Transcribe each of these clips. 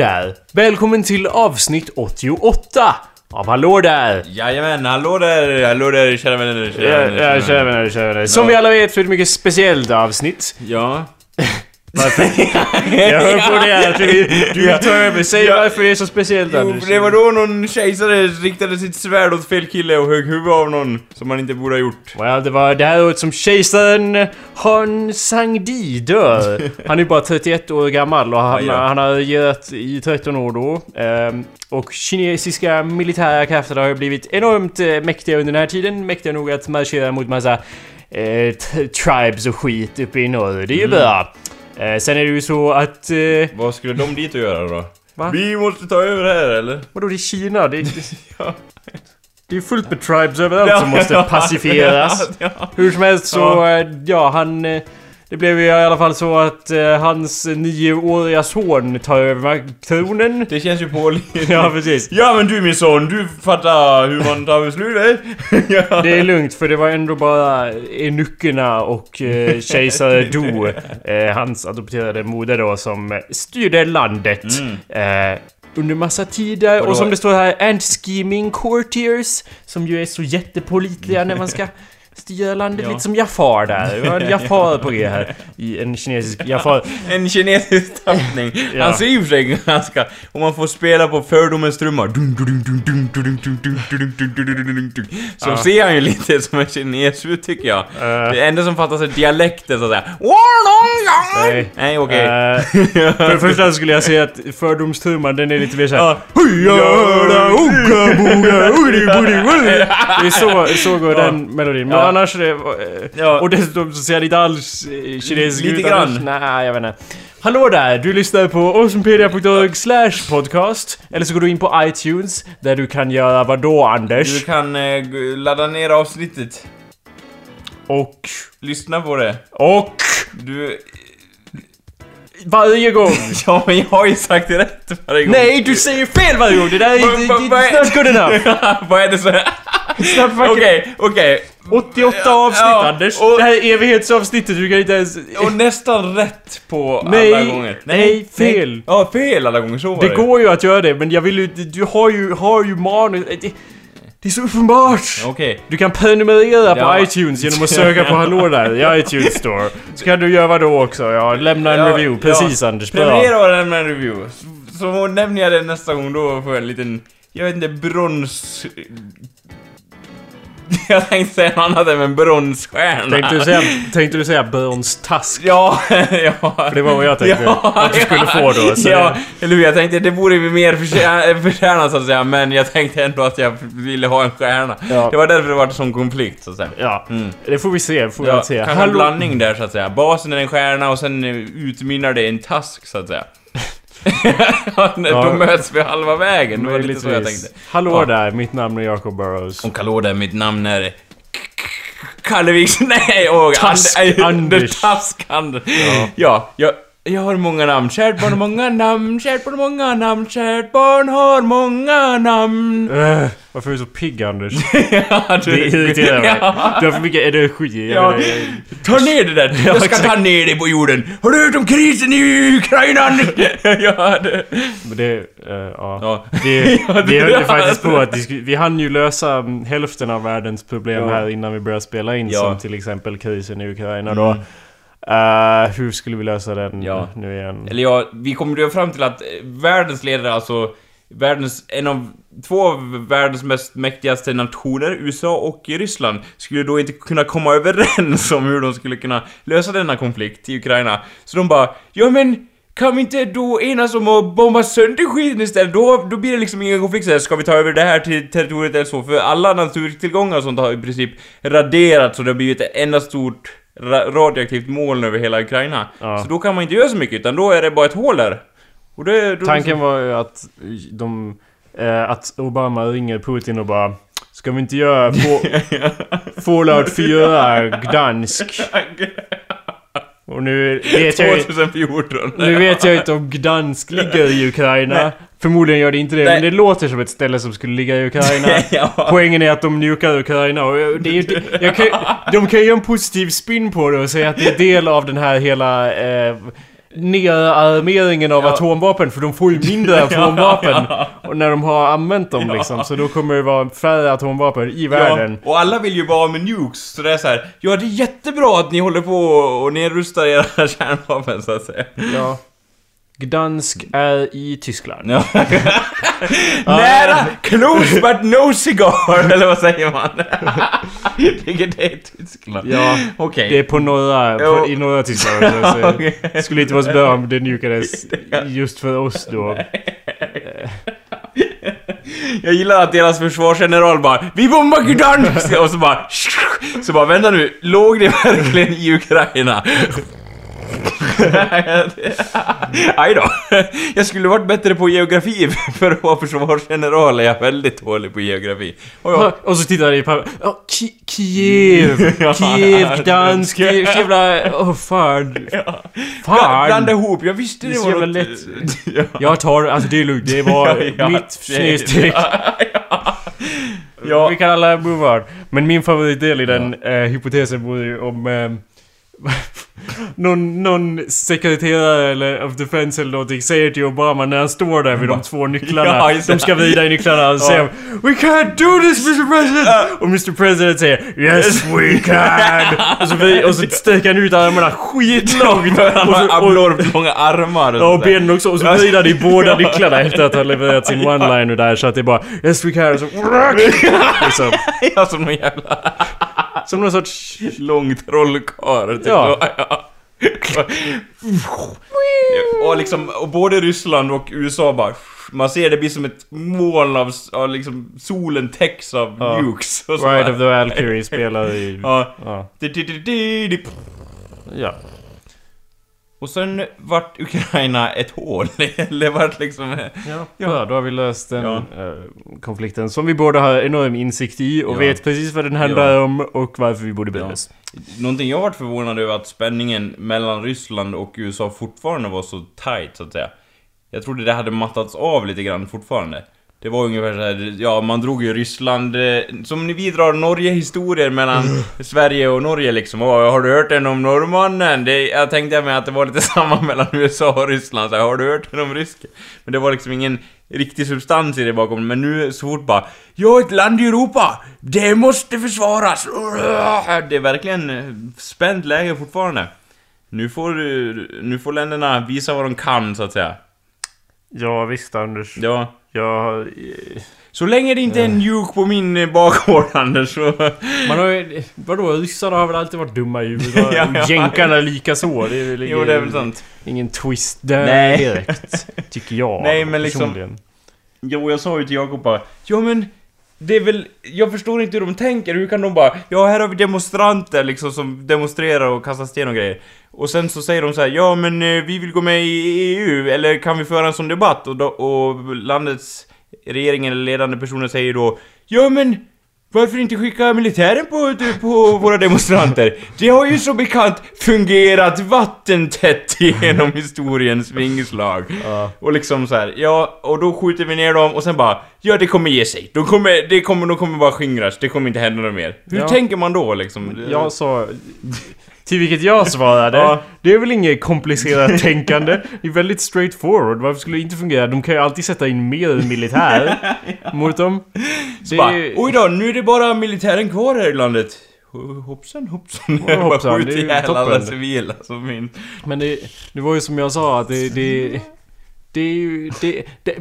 Där! Välkommen till avsnitt 88 av Hallå där! Jajamän, hallå där, hallå där kära vänner, kära vänner. ja, kära vänner, kära vänner. Som vi alla vet så är det ett mycket speciellt avsnitt. Ja. Varför? Jag hör på det här att du, du vill ta över. Säg Ja. varför det är så speciellt Jo, Anders. det var då någon kejsare riktade sitt svärd åt fel kille och högg huvudet av någon som man inte borde ha gjort. Well, det var det här året som kejsaren Han Sang-Di dör. Han är bara 31 år gammal och han, Aj då. han har regerat i 13 år då. Ehm, och kinesiska militära krafter har blivit enormt eh, mäktiga under den här tiden. Mäktiga nog att marschera mot massa eh, tribes och skit uppe i norr. Det är ju Mm. bra. Eh, sen är det ju så att... Eh, Vad skulle de dit och göra då? Va? Vi måste ta över här eller? vadå det är Kina? Det är, Ja. det är fullt med tribes överallt som måste pacifieras. Ja, Hur som helst så, eh, ja han... eh, Det blev ju i alla fall så att eh, hans nioåriga son tar över tronen. Det känns ju pålitligt. Ja precis. Ja men du min son, du fattar hur man tar beslut eh? ja. Det är lugnt för det var ändå bara enuckerna och eh, kejsare Do, eh, hans adopterade moder då, som eh, styrde landet. Eh, under massa tider Vadå? och som det står här, and scheming courtiers som ju är så jättepolitliga när man ska till Ölandet, ja. lite som Jafar där. Vi har en Jafar på G här. En kinesisk Jafar. en kinesisk tappning. ja. Han ser ju för sig ganska... Om man får spela på fördomens trumma... Så ser han ju lite som en kines ut tycker jag. Uh. Det enda som fattas är dialekten så att säga. Nej, okej. Okay. Uh, för det första skulle jag säga att fördomstrumman den är lite mer såhär... Det är så, så går den melodin. Men annars eh, Ja. Och dessutom så ser jag inte alls eh, kinesisk Lite ut. grann. annars. Nej, jag vet inte. Hallå där! Du lyssnar på awesomepedia.org slash podcast. Eller så går du in på iTunes, där du kan göra vad då Anders? Du kan eh, g- ladda ner avsnittet. Och... Lyssna på det. Och... Du... Varje gång! Ja men jag har ju sagt det rätt varje gång. Nej, du säger fel varje gång! Det där är Va- inte... va- är- not good enough! Vad är det så... Snart fucking- Okej, okej. 88 avsnitt Ja, Anders! och- det här är evighetsavsnittet, du kan inte ens... Och nästan rätt på Nej, alla gånger. nej, fel. Nej. Ja, fel alla gånger. Så var Det det. går ju att göra det, men jag vill ju... Du har ju, har ju manus... Det, det är så uppenbart! Okej. Du kan prenumerera på Ja. iTunes genom att söka på Hallå där i iTunes Store. Så kan du göra då också? Ja, lämna en Ja, review. Precis Anders, bra. Prenumerera och lämna en review. Så, så nämner jag det nästa gång, då får jag en liten... Jag vet inte, brons... Jag tänkte säga något annat än en bronsstjärna. Tänkte du säga, tänkte du säga Burns task? Ja, ja. För det var vad jag tänkte att du skulle få då. Så ja, eller hur? Jag tänkte det borde vi mer förtjäna, förtjäna så att säga, men jag tänkte ändå att jag ville ha en stjärna. Ja. Det var därför det var sån konflikt, så att säga. ja, Mm. det får vi se. Får Ja, vi se. kanske en blandning där så att säga. Basen är en stjärna och sen eh, utmynnar det i en task så att säga. Ja, när- Ja. Då möts vi halva vägen, det var lite så jag tänkte. Hallå Ja. där, mitt namn är Jacob Burrows. Och hallå där, mitt namn är... Kalleviks... Nej, åh... Task And- Anders. Task Anders. Ja, jag, jag har många namn. Kärt barn har många namn, kärt barn har många namn, kärt barn har många namn. Äh, varför är du så pigg Anders? ja, Det irriterar mig. Ja. Du har för mycket energi. Ja. Ta ner det där! Jag ska ta ner det på jorden! Har du hört om krisen i Ukraina? ja, det... Det... eh, ja. Ja. Vi, Ja, det- höll faktiskt på att Vi hann ju lösa mm, hälften av världens problem här innan vi började spela in. Som till exempel krisen i Ukraina då. Eh, hur skulle vi lösa den Ja. nu igen? Eller ja, vi kommer då fram till att eh, världens ledare, alltså världens, en av två av världens mest mäktigaste nationer, USA och Ryssland, skulle då inte kunna komma överens om hur de skulle kunna lösa denna konflikt i Ukraina. Så de bara, ja men kan vi inte då enas om att bomba sönder skiten istället? Då, då blir det liksom ingen konflikt så här, ska vi ta över det här till territoriet eller så? För alla naturtillgångar och sånt har i princip raderats och det har blivit ett enda stort radioaktivt moln över hela Ukraina. Ja. Så då kan man inte göra så mycket, utan då är det bara ett hål där. Och det, då Tanken var ju att de... eh, att Obama ringer Putin och bara... Ska vi inte göra Fallout 4 Gdansk? Och nu vet jag ju... 2014. Nu vet jag inte om Gdansk ligger i Ukraina. Förmodligen gör det inte det, Nej. men det låter som ett ställe som skulle ligga i Ukraina. ja. Poängen är att de nukar Ukraina och det är jag kan, De kan ju göra en positiv spin på det och säga att det är del av den här hela... Eh, nerarmeringen av Ja. atomvapen för de får ju mindre atomvapen ja. och när de har använt dem Ja. liksom. Så då kommer det vara färre atomvapen i världen. Ja, och alla vill ju vara med nukes, så det är så här. Ja, det är jättebra att ni håller på och nedrustar era kärnvapen, så att säga. Ja. Gdansk är i Tyskland. Ja. Nära! Close but no cigar! Eller vad säger man? Vilket det är Tyskland. Ja, Okej. Det är på norra, på, i norra Tyskland. Så det Okej. skulle inte vara så bra om det nukades just för oss då. Jag gillar att deras försvarsgeneral bara Vi bombar Gdansk! Och så bara Så bara vänta nu, låg det verkligen i Ukraina? Aj då. Jag skulle varit bättre på geografi för att vara försvarsgeneral är jag väldigt dålig på geografi. Och jag, Och så tittar jag på oh, Ki Kiev! Ja. Kiev, så jävla... Åh fan. ja. Fan! Blanda ihop, jag visste Det det, var jävla något... lätt. ja. Jag tar alltså det är lugnt. Det var Ja, mitt snedstreck. Ja. Ja. Vi kan alla move on. Men min favoritdel i den eh, hypotesen vore ju om... Eh, någon, någon sekreterare eller of defense eller någonting säger till Obama när han står där vid de två nycklarna. Ja, de ska vrida i nycklarna och säger We can't do this Mr President! Och Mr President säger Yes we can! och så, vri- och så sträcker han ut armarna skitlångt. Han och, har och, abnormt långa armar och Ja, och där. benen också. Och så vrider han i båda nycklarna efter att ha levererat sin one-liner där. Så att det är bara Yes we can. Och så, liksom, Ja, som någon jävla som någon sorts... lång trollkarl. Typ. Ja. ja. och liksom, och både Ryssland och USA bara... Man ser det blir som ett moln av, av liksom, solen täcks av Ja. nukes. Ride of the Valkyrie spelar i... Ja. Ja. Ja. Och sen vart Ukraina ett hål. Eller vart liksom... Ja, ja, då har vi löst den Ja. eh, konflikten som vi båda har enorm insikt i och Ja. vet precis vad den handlar om och varför vi borde bry Ja. oss. Någonting jag varit förvånad över att spänningen mellan Ryssland och USA fortfarande var så tight så att säga. Jag trodde det hade mattats av lite grann fortfarande. Det var ungefär så här, ja man drog ju Ryssland, eh, som ni drar Norge-historier mellan Sverige och Norge liksom. Åh, har du hört den om norrmannen? Det, jag tänkte mig att det var lite samma mellan USA och Ryssland, så här, har du hört den om rysken? Men det var liksom ingen riktig substans i det bakom, men nu så fort bara Ja, ett land i Europa! Det måste försvaras! Det är verkligen eh, spänt läge fortfarande. Nu får, eh, nu får länderna visa vad de kan, så att säga. Ja visst Anders. Ja. Jag... Så länge det inte är en nuke på min eh, bakgård, Anders, så... Man har ju... Vadå? Ryssarna har väl alltid varit dumma i huvudet? Ja, ja. Jänkarna lika så. Det är väl Jo, det är väl sant. ingen twist där Nej. direkt. Tycker jag. Nej, men liksom- personligen. Jo, jag sa ju till Jakob bara Ja men det är väl, jag förstår inte hur de tänker, hur kan de bara Ja här har vi demonstranter liksom som demonstrerar och kastar sten och grejer Och sen så säger de så här, ja men eh, vi vill gå med i EU, eller kan vi föra en sån debatt? Och, då, och landets regeringen eller ledande personer säger då Ja men varför inte skicka militären på, på våra demonstranter? Det har ju som bekant fungerat vattentätt genom historiens vingslag. Ja. Och liksom så här, ja, och då skjuter vi ner dem och sen bara, ja det kommer ge sig. De kommer, det kommer, de kommer bara skingras, det kommer inte hända något mer. Hur Ja. tänker man då liksom? Jag sa... Till vilket jag svarade. Ja. Det är väl inget komplicerat tänkande. Det är väldigt straightforward. Varför skulle det inte fungera? De kan ju alltid sätta in mer militär mot dem. Så Det bara, oj då, nu är det bara militären kvar här i landet. Ho- Hoppsan hoppsan. Ja, hoppsan, Bara skjut ihjäl alla civila som min... Men det, det var ju som jag sa att det... Det, det är ju... Det, det,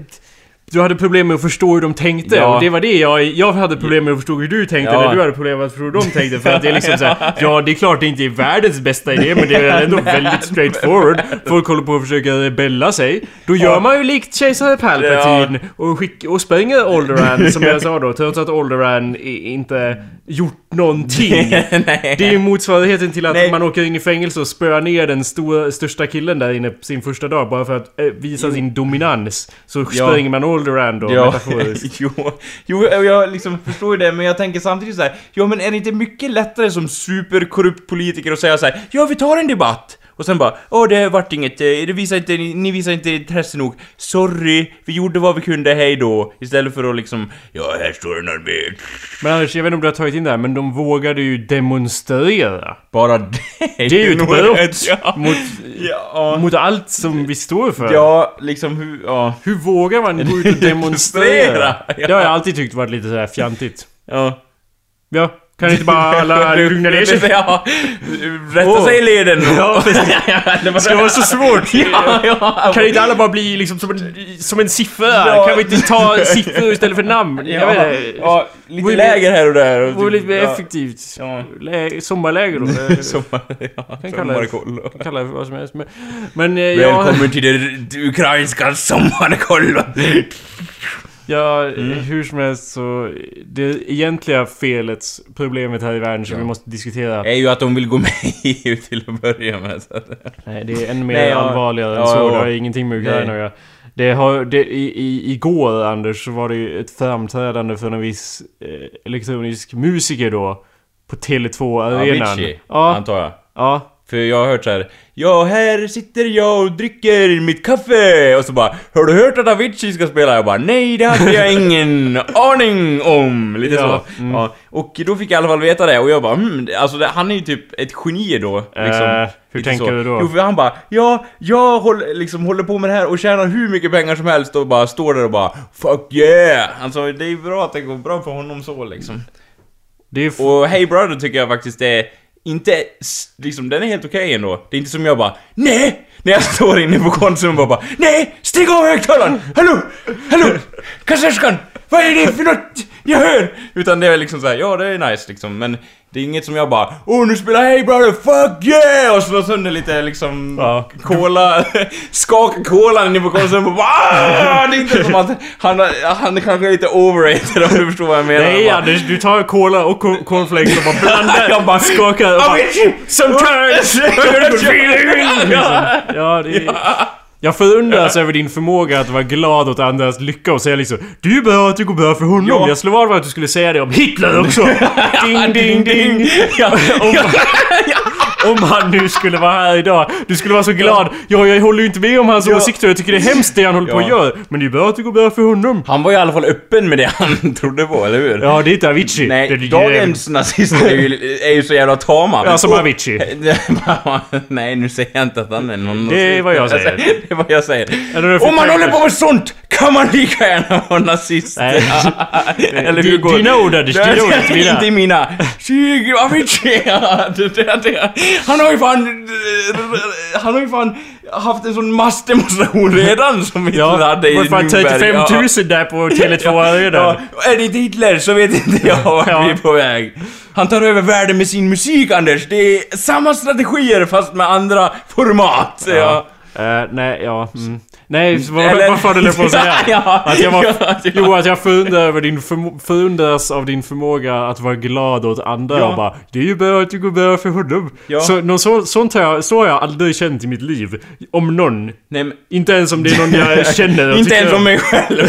du hade problem med att förstå hur de tänkte Ja. och det var det jag... Jag hade problem med att förstå hur du tänkte Ja. eller du hade problem med att förstå hur de tänkte för att det är liksom såhär... Ja, det är klart det inte är världens bästa idé men det är ändå väldigt straightforward. Folk håller på att försöka rebella sig. Då gör Ja. man ju likt kejsare Palpatine och, skick, och spränger Alderaan som jag sa då, trots att Alderaan i- inte gjort någonting. Nej. Det är ju motsvarigheten till att Nej. man åker in i fängelse och spöar ner den stora, största killen där inne sin första dag bara för att eh, visa sin dominans. Så Ja. spränger man Alderaan då, Ja, metaforiskt. jo, jo, jag liksom förstår ju det, men jag tänker samtidigt så här. Ja, men är det inte mycket lättare som superkorrupt politiker att säga så här. Ja, vi tar en debatt. Och sen bara Åh, det vart inget, eh, det visar inte, ni, visar inte intresse nog. Sorry, vi gjorde vad vi kunde, hej då. Istället för att liksom Ja, här står en armé. Men Anders, jag vet inte om du har tagit in det här, men de vågade ju demonstrera. Bara det. Det är ju ett brott Ja. mot, Ja. mot allt som vi står för. Ja, liksom hur, ja. Hur vågar man gå ut och demonstrera? Demonstrera, ja. Det har jag alltid tyckt varit lite sådär fjantigt. Ja. Ja, kan inte bara alla lugna ner sig? Ja, rätta Åh. sig i leden. Ja, det Ska vara så svårt? Ja, ja. Kan inte alla bara bli liksom som en, som en siffra? Ja. Kan vi inte ta siffror istället för namn? Jag Ja, vet inte. ja, lite Vore- läger här och där. och Vore typ, lite mer ja. effektivt. Ja. Lä- sommarläger då. Sommar, ja, kan kalla det- sommarkoll. Kalla det för vad som helst. Men, men eh, Välkommen till det, ukrainska sommarkollen. Ja Mm. hur som helst så... Det egentliga felet, problemet här i världen som Ja. vi måste diskutera. är ju att de vill gå med i EU till att börja med. Så. Nej, det är ännu mer Nej, ja. allvarligare än Ja, så. ja. Det har ingenting med Ukraina att göra. Det har, det, i, i, igår Anders så var det ju ett framträdande för en viss eh, elektronisk musiker då. På Tele2-arenan. Avicii, Ja, antar jag. ja. För jag har hört så här. Ja, här sitter jag och dricker mitt kaffe! Och så bara Har du hört att Avicii ska spela? Jag bara Nej, det hade jag ingen aning om! Lite Ja, så. Ja, och då fick jag i alla fall veta det och jag bara hmm, alltså det, han är ju typ ett geni då. Liksom, Eh, hur tänker så. du då? Jo, för han bara Ja, jag håller, liksom, håller på med det här och tjänar hur mycket pengar som helst och bara står där och bara Fuck yeah! Alltså det är bra att det går bra för honom så liksom. Och Hey Brother tycker jag faktiskt är inte, s- liksom den är helt okej ändå. Det är inte som jag bara NEJ! När jag står inne på Konsum och bara NEJ! Stäng av högtalaren! Hallå! Hallå! Kassörskan! Vad är det för något jag hör? Utan det är liksom såhär, ja det är nice liksom men det är inget som jag bara Åh nu spelar Hey Brother, fuck yeah! Och slår sönder lite liksom Ja. cola, skaka kolan inne på och bara "Ah!" Det är inte som att han, han är kanske lite overrated om du förstår vad jag menar. Nej Bara, Anders, du tar cola och co- cornflakes och bara blandar. Jag bara skakar och bara... Sometimes. Ja, det är... Jag förundras över din förmåga att vara glad åt andras lycka och säga liksom ju bra att det går bra för honom. Ja. Jag slår vad att du skulle säga det om Hitler också. ding, ding, ding. Ja, Om, om han nu skulle vara här idag. Du skulle vara så glad. Ja, jag håller ju inte med om hans Ja. åsikter. Jag tycker det är hemskt det han håller på Ja. att göra. Men det är bra att det går bra för honom. Han var i alla fall öppen med det han trodde på, eller hur? Ja, det är inte Avicii. Nej, det är, dagens nazister är ju, är ju så jävla tama. Ja, som Avicii. Nej, nu säger jag inte att han är någon Det är vad jag säger. Det är vad jag säger. Det Om man håller på med sånt kan man lika gärna vara nazist. Nej. Eller hur går dina ord, Anders, dina ord, inte mina. Avicii! Ja, Han har ju fan... Han har ju fan haft en sån massdemonstration redan som vi Ja, hade i fan Nürnberg. 35 000 Ja. där på Tele2 redan. Ja, är det Hitler så vet inte jag vart Ja. vi är på väg. Han tar över världen med sin musik, Anders. Det är samma strategier fast med andra format. Ja. Eh, nej, ja. Mm. Nej, så vad, Eller- vad fan höll jag på att säga? Ja, att jag var, ja, ja. Jo, att jag förundrar över din förundras av din förmåga att vara glad åt andra Ja. och bara Det är ju bra att det går bra för honom. Ja. Så, någon så, sånt har jag, så har jag aldrig känt i mitt liv. Om någon. Nej, men, Inte ens om det är någon jag känner inte ens om. mig själv.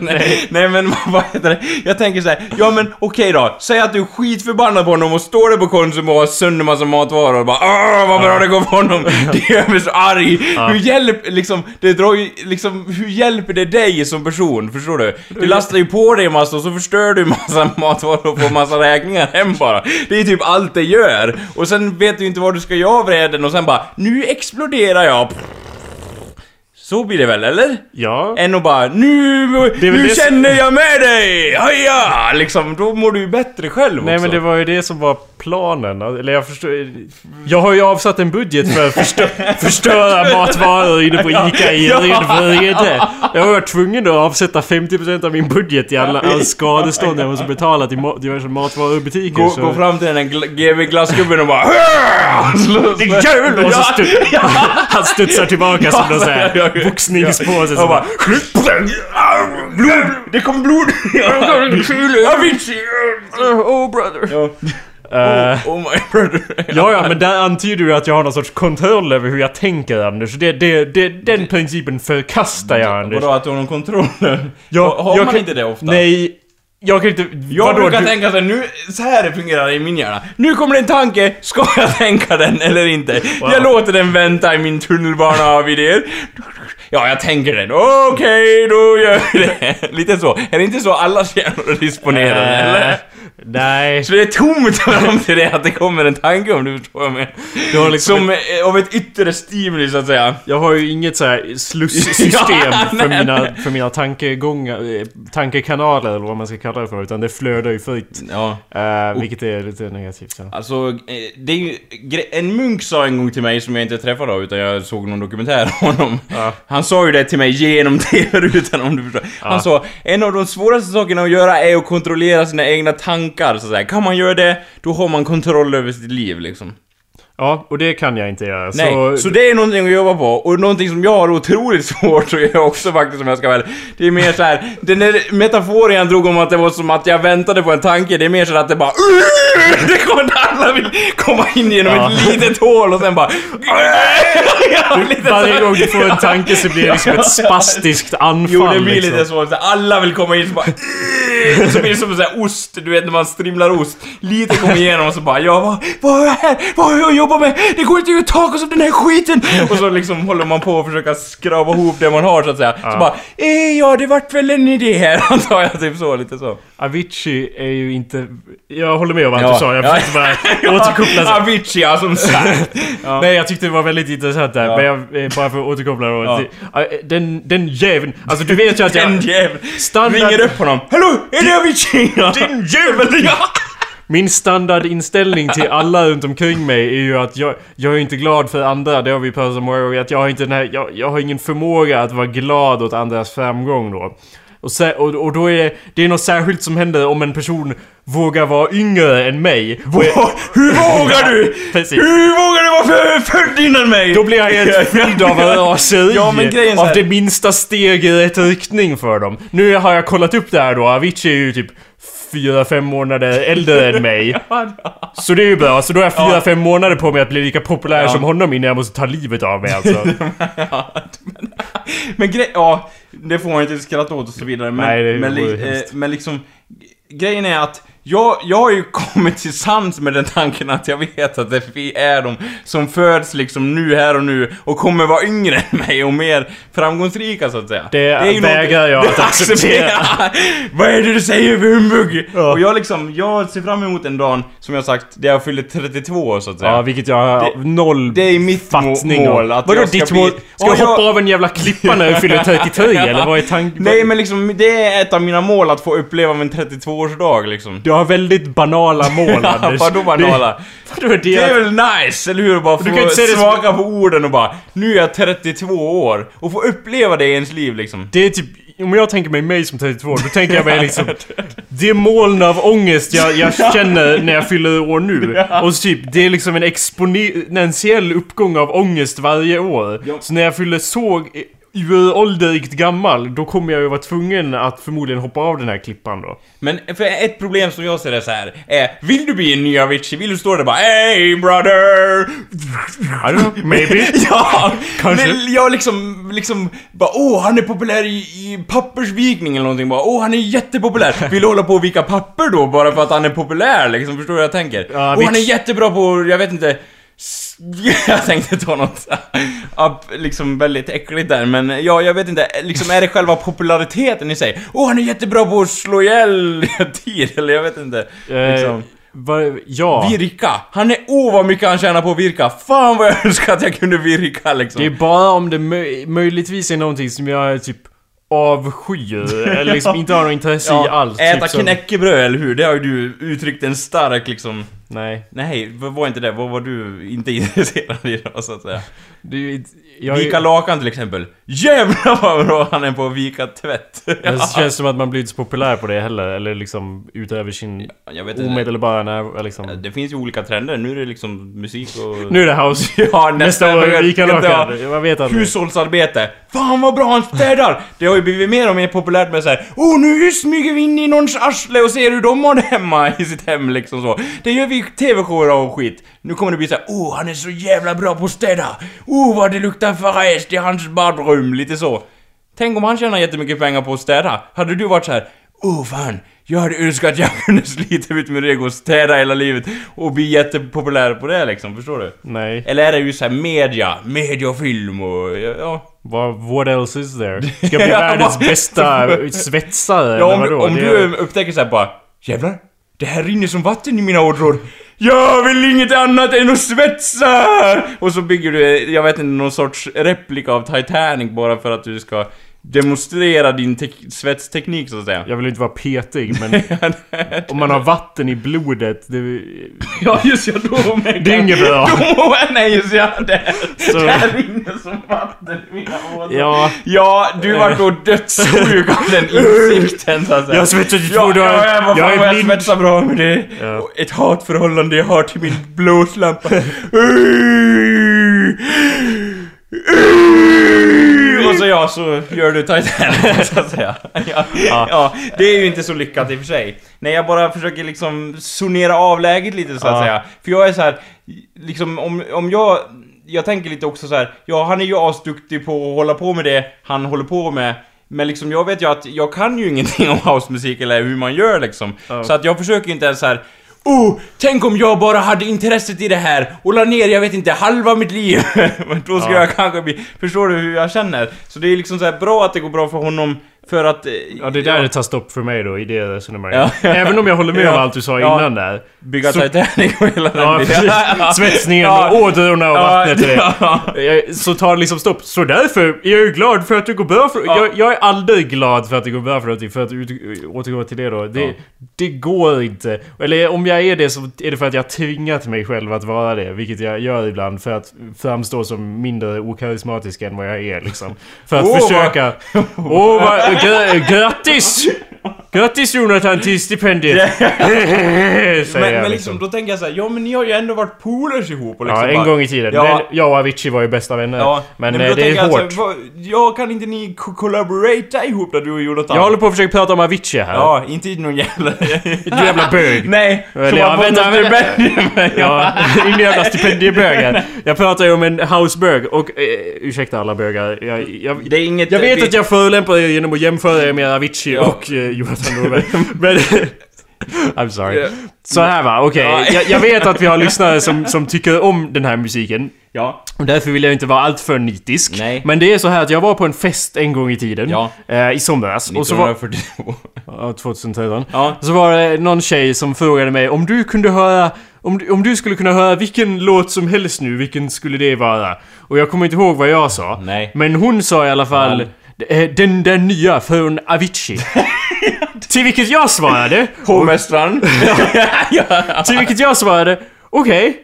nej, nej men vad heter det? Jag tänker så här, ja men okej då. Säg att du är skitförbannad på honom och står där på Konsum och har sönder massa matvaror och bara Åh vad bra det går för honom. Det gör mig så arg. Hur hjälper, liksom, det drar ju, liksom, hur hjälper det dig som person? Förstår du? Du lastar ju på dig en massa och så förstör du massa matvaror och får massa räkningar hem bara. Det är typ allt det gör. Och sen vet du inte vad du ska göra av och sen bara, nu exploderar jag. Så blir det väl, eller? Ja. Än att bara nu, Det är nu det som- känner jag med dig! Haja! Liksom, då mår du ju bättre själv Nej också. men det var ju det som var planen. Eller jag förstår... Jag har ju avsatt en budget för att förstö förstöra matvaror inne på ICA i Ja. Redvrede. Jag varit tvungen att avsätta 50% av min budget i alla, all skadestånd jag måste betala till ma diverse matvarubutiker. Gå, så... gå fram till den där GV glassgubben och bara! Slå- Din jävel! Och så stu- Han studsar tillbaka som någon sån Ja, ja, ja. boxningspåse. Som bara Blod! Det kom blod! Avicii! Oh brother! Ja. Eh, Oh my brother. Ja, ja, men där antyder du att jag har någon sorts kontroll över hur jag tänker, Anders. Det, det, det, den principen förkastar jag, Anders. Vadå, att du har någon kontroll? Jag, har man kan- inte det ofta? Nej, Jag kan inte... Jag vadå, brukar du- tänka så här, nu, så här det fungerar i min hjärna. Nu kommer det en tanke, ska jag tänka den eller inte? Jag låter den vänta i min tunnelbana av idéer. Ja, jag tänker den. Okej, då gör vi det. Lite så. Är det inte så alla hjärnor är disponerade, Eh, eller? Nej. Så det är tomt fram till det att det kommer en tanke om du förstår vad jag menar. Liksom Som eh, av ett yttre stimuli så att säga. Jag har ju inget så här slussystem Ja, för, mina, för mina tankegångar, tankekanaler eller vad man ska kalla för, utan det flödar ju fritt. Ja. Eh, vilket är lite negativt. Så. Alltså, eh, det är ju... En munk sa en gång till mig, som jag inte träffade då, utan jag såg någon dokumentär om honom. Ja. Han sa ju det till mig genom TV-rutan om du förstår. Han Ja. sa, en av de svåraste sakerna att göra är att kontrollera sina egna tankar, så att säga. Kan man göra det, då har man kontroll över sitt liv liksom. Ja, och det kan jag inte göra. Nej, så, så, det är någonting att jobba på. Och någonting som jag har otroligt svårt att göra också faktiskt om jag ska väl. Det är mer så här, den där metaforen jag drog om att det var som att jag väntade på en tanke, det är mer så att det bara Det kommer alla vill komma in genom Ja. ett litet hål och sen bara varje gång du får en tanke så blir det liksom ett spastiskt anfall. Jo, det blir liksom. lite så. alla vill komma in så bara och så blir det som en sån här ost, du vet när man strimlar ost. Lite kommer igenom och så bara ja, vad, vad är jag här? Vad att jobba med? Det går inte att göra tacos av den här skiten! Och så liksom håller man på att försöka skrapa ihop det man har så att säga. Så bara eh, ja, det vart väl en idé här antar jag, typ så, lite så. Avicii är ju inte... Jag håller med om vad Ja. du sa, jag Ja. försökte bara återkoppla. så- Avicii, ja, som sagt. Ja. Nej jag tyckte det var väldigt intressant där, Ja. men jag, eh, bara för att återkoppla då. Ja. Den, den jäveln, alltså du vet ju att jag... Den jäveln. Standard- Ringer upp honom. Hallå, är det Avicii? Din jävel! Ja! Min standardinställning till alla runt omkring mig är ju att jag, jag är inte glad för andra, det har vi pratat om många gånger, att jag har inte den här, jag, jag har ingen förmåga att vara glad åt andras framgång då. Och, sä, och, och då är det, det är något särskilt som händer om en person vågar vara yngre än mig. Åh, Hur vågar du? Precis. Hur vågar du vara född innan mig? Då blir jag helt fylld av raseri Ja, men grejen är av det minsta steg i rätt riktning för dem. Nu har jag kollat upp det här då, Avicii är ju typ 4-5 månader äldre än mig. Så det är ju bra, så då har jag 4-5 månader på mig att bli lika populär Ja. som honom innan jag måste ta livet av mig alltså. Ja, men, men grej... Ja, det får man inte skratta åt och så vidare. Men, Nej, det men, li, eh, men liksom... Grejen är att jag, jag har ju kommit till sans med den tanken att jag vet att det är de som föds liksom nu, här och nu och kommer vara yngre än mig och mer framgångsrika så att säga. Det är ju vägrar jag det att acceptera. Vad är det du säger för humbug? Ja. Och jag liksom, jag ser fram emot en dag, som jag sagt, där jag fyller 32 så att säga. Ja, vilket jag har Det- noll det är mitt fattning mål, att Vadå jag ska ditt bli- mål? Ska jag- hoppa av en jävla klippa när du fyller 33 eller vad är tanken? Nej men liksom, det är ett av mina mål att få uppleva min 32-årsdag liksom. Du har väldigt banala mål Anders. Vadå banala? Det, det? Det är väl nice, eller hur? Bara Du kan få inte säga det som- smaka på orden och bara Nu är jag 32 år och få uppleva det i ens liv liksom. Det är typ, om jag tänker mig mig som 32 då tänker jag mig liksom Det moln av ångest jag, jag känner när jag fyller år nu Och så typ, det är liksom en exponentiell uppgång av ångest varje år. Så när jag fyller så uråldrigt gammal Då kommer jag ju vara tvungen att förmodligen hoppa av den här klippan då Men för ett problem som jag ser det så här är Vill du bli en ny Avicii? Vill du stå där bara Hey brother! I don't know, maybe ja! Kanske. Men jag liksom, liksom bara åh han är populär i, i pappersvikning eller någonting bara åh han är jättepopulär. Vill du hålla på och vika papper då bara för att han är populär liksom? Förstår du vad jag tänker? Ja, och han är jättebra på, jag vet inte jag tänkte ta något upp, liksom väldigt äckligt där, men ja, jag vet inte, liksom är det själva populariteten i sig? Åh, han är jättebra på att slå ihjäl tid, eller jag vet inte. Liksom. eh, vad- Ja Virka! Han är, åh vad mycket han tjänar på att virka! Fan vad jag önskar att jag kunde virka liksom. Det är bara om det möj möjligtvis är någonting som jag typ avskyr eller liksom inte har något intresse i alls äta typ knäckebröd, eller hur? Det har ju du uttryckt en stark liksom... Nej, Nej, var inte det? Vad var du inte intresserad då, så att säga? inte- jag, Vika lakan till exempel. Jävlar vad bra han är på att vika tvätt! Det känns som att man blir inte så populär på det heller, eller liksom utöver sin Jag vet inte. omedelbara när, liksom... Det finns ju olika trender, nu är det liksom musik och... Nu är det house! Ja, Nästa år, vecka- Vika lakan! Vet aldrig. Hushållsarbete. Fan vad bra han städar! Det har ju blivit mer och mer populärt med såhär Oh nu smyger vi in i någons arsle och ser hur de har det hemma i sitt hem liksom så. Det gör vi i TV-shower och skit. Nu kommer det bli såhär Oh han är så jävla bra på att städa! Oh vad det luktar fräscht i hans badrum, lite så. Tänk om han tjänar jättemycket pengar på att städa. Hade du varit så här Oh fan, Jag hade önskat att jag kunde slita ut min rygg och städa hela livet och bli jättepopulär på det liksom, förstår du? Nej. Eller är det ju såhär media, media och film och ja... What else is there? Ska jag bli världens bästa svetsare Ja, eller om, vadå? om du upptäcker såhär bara Jävlar, det här rinner som vatten i mina ådror. Jag vill inget annat än att svetsa! Och så bygger du, jag vet inte, någon sorts replika av Titanic bara för att du ska demonstrera din tek- svetsteknik så att säga. Jag vill inte vara petig men om man har vatten i blodet, det... Ja, just ja, då med Det är inget bra. Då, nej, just ja, det, Så- det här rinner som vatten i mina ådror. Ja, Ja, du var då dödssjuk av den insikten så att säga. jag har svetsat i två dagar. ja, jag är vad jag blind. svetsar bra med det. Ja. Ett hatförhållande jag har till min blåslampa. Och så ja, gör du Titanic så att säga. Ja, ja, det är ju inte så lyckat i och för sig. Nej, jag bara försöker liksom zonera av läget lite så att Ja. säga. För jag är så här, liksom om, om jag... Jag tänker lite också så här, ja han är ju asduktig på att hålla på med det han håller på med. Men liksom jag vet ju att jag kan ju ingenting om housemusik eller hur man gör liksom. Ja. Så att jag försöker inte ens så här. Oh, tänk om jag bara hade intresset i det här och la ner, jag vet inte, halva mitt liv. Men då skulle Ja. jag kanske bli... Förstår du hur jag känner? Så det är liksom så här bra att det går bra för honom för att... eh, Ja, det är där det tar stopp för mig då, i det resonemanget. Ja. Även om jag håller med Ja. om allt du sa Ja. innan där. Bygga Så- Titanic och hela den Ja. Svetsningen Ja. och ådrorna och Ja, vattnet och det. ja. Så tar det liksom stopp. Så därför är jag ju glad för att det går bra för... Ja. Jag, jag är aldrig glad för att det går bra för någonting. För att återgå till det då. Det, Ja. det går inte. Eller om jag är det så är det för att jag tvingat mig själv att vara det. Vilket jag gör ibland för att framstå som mindre okarismatisk än vad jag är liksom. För att vad- försöka... Åh, vad... Grattis! Grattis Jonathan till stipendiet! Säger Men, jag men liksom, då tänker jag så här, ja men ni har ju ändå varit polers ihop och liksom Ja, en bara, gång i tiden. Ja. Men jag och Avicii var ju bästa vänner. Ja, men nej, eh, då det är jag hårt. här, vad- ja, kan inte ni collaborata ihop där du och Jonathan? Jag håller på att försöka prata om Avicii här. Ja, inte någon jävla... Du jävla bög. Nej, Eller som ja, har fått vänta, vänta. Ja, din jävla stipendiebögar. Jag pratar ju om en housebög och... Eh, ursäkta alla bögar. Jag, jag, Det är inget... jag vet att jag förolämpar er genom att jämföra er med Avicii Ja. och eh, Jonathan Norberg. Men... I'm sorry. Ja. Så här va, okej. Ja. Jag, jag vet att vi har lyssnare som, som tycker om den här musiken. Ja. Och därför vill jag inte vara alltför nitisk. Nej. Men det är så här att jag var på en fest en gång i tiden. Ja. Eh, I somras. Och så var... 1942. Ja, 2013. Ja. Så var det någon tjej som frågade mig om du kunde höra... Om, du- om du skulle kunna höra vilken låt som helst nu, vilken skulle det vara? Och jag kommer inte ihåg vad jag sa. Nej. Men hon sa i alla fall... eh, Den där nya från Avicii. Till vilket jag svarade... Hovmästaren. ja. Till vilket jag svarade... Okej.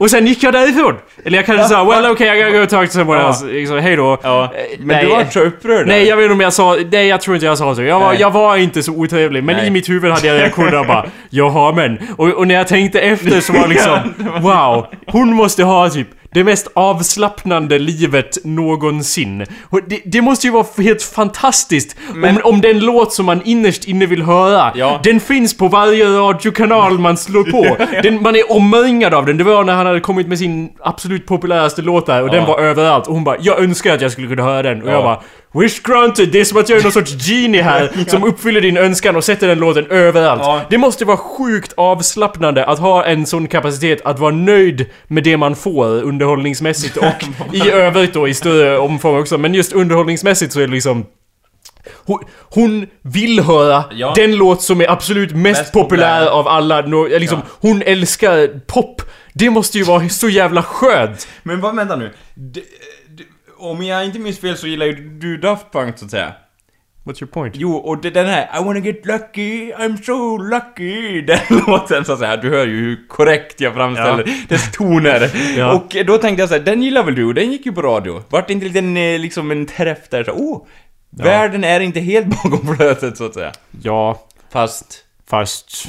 Och sen gick jag därifrån. Eller jag kanske sa well okay I gotta go talk to someone Ja. else. Liksom, hej då. ja. Men nej. du var inte så upprörd Nej, jag vet inte om jag sa... Nej, jag tror inte jag sa så. Jag var, Nej. jag var inte så otrevlig. Men Nej. i mitt huvud hade jag reaktioner bara... Jaha men. Och, och när jag tänkte efter så var liksom... Wow. Hon måste ha typ det mest avslappnande livet någonsin. Och det, det måste ju vara helt fantastiskt Men- om, om den låt som man innerst inne vill höra, Ja. den finns på varje radiokanal man slår på. Den, man är omringad av den. Det var när han hade kommit med sin absolut populäraste låt där och den Ja. var överallt. Och hon bara, jag önskar att jag skulle kunna höra den. Och Ja. jag bara, Wish granted! Det är som att jag är någon sorts genie här som uppfyller din önskan och sätter den låten överallt. Ja. Det måste vara sjukt avslappnande att ha en sån kapacitet att vara nöjd med det man får underhållningsmässigt och i övrigt då i större omfång också. Men just underhållningsmässigt så är det liksom hon, hon vill höra Ja. den låt som är absolut mest, Mest populär, populär. av alla. Nå- Liksom, Ja. Hon älskar pop. Det måste ju vara så jävla skönt. Men vad, vänta nu. D- d- om jag inte minns fel så gillar ju du Daft Punk så att säga. What's your point? Jo, och det, den här I wanna get lucky, I'm so lucky Den låten så att säga, du hör ju hur korrekt jag framställer dess toner Ja. Och då tänkte jag så här, den gillar väl du? Den gick ju på radio Vart det inte lite en, eh, liksom en träff där så, oh Världen är inte helt bakom flötet så att säga Ja, Fast Fast...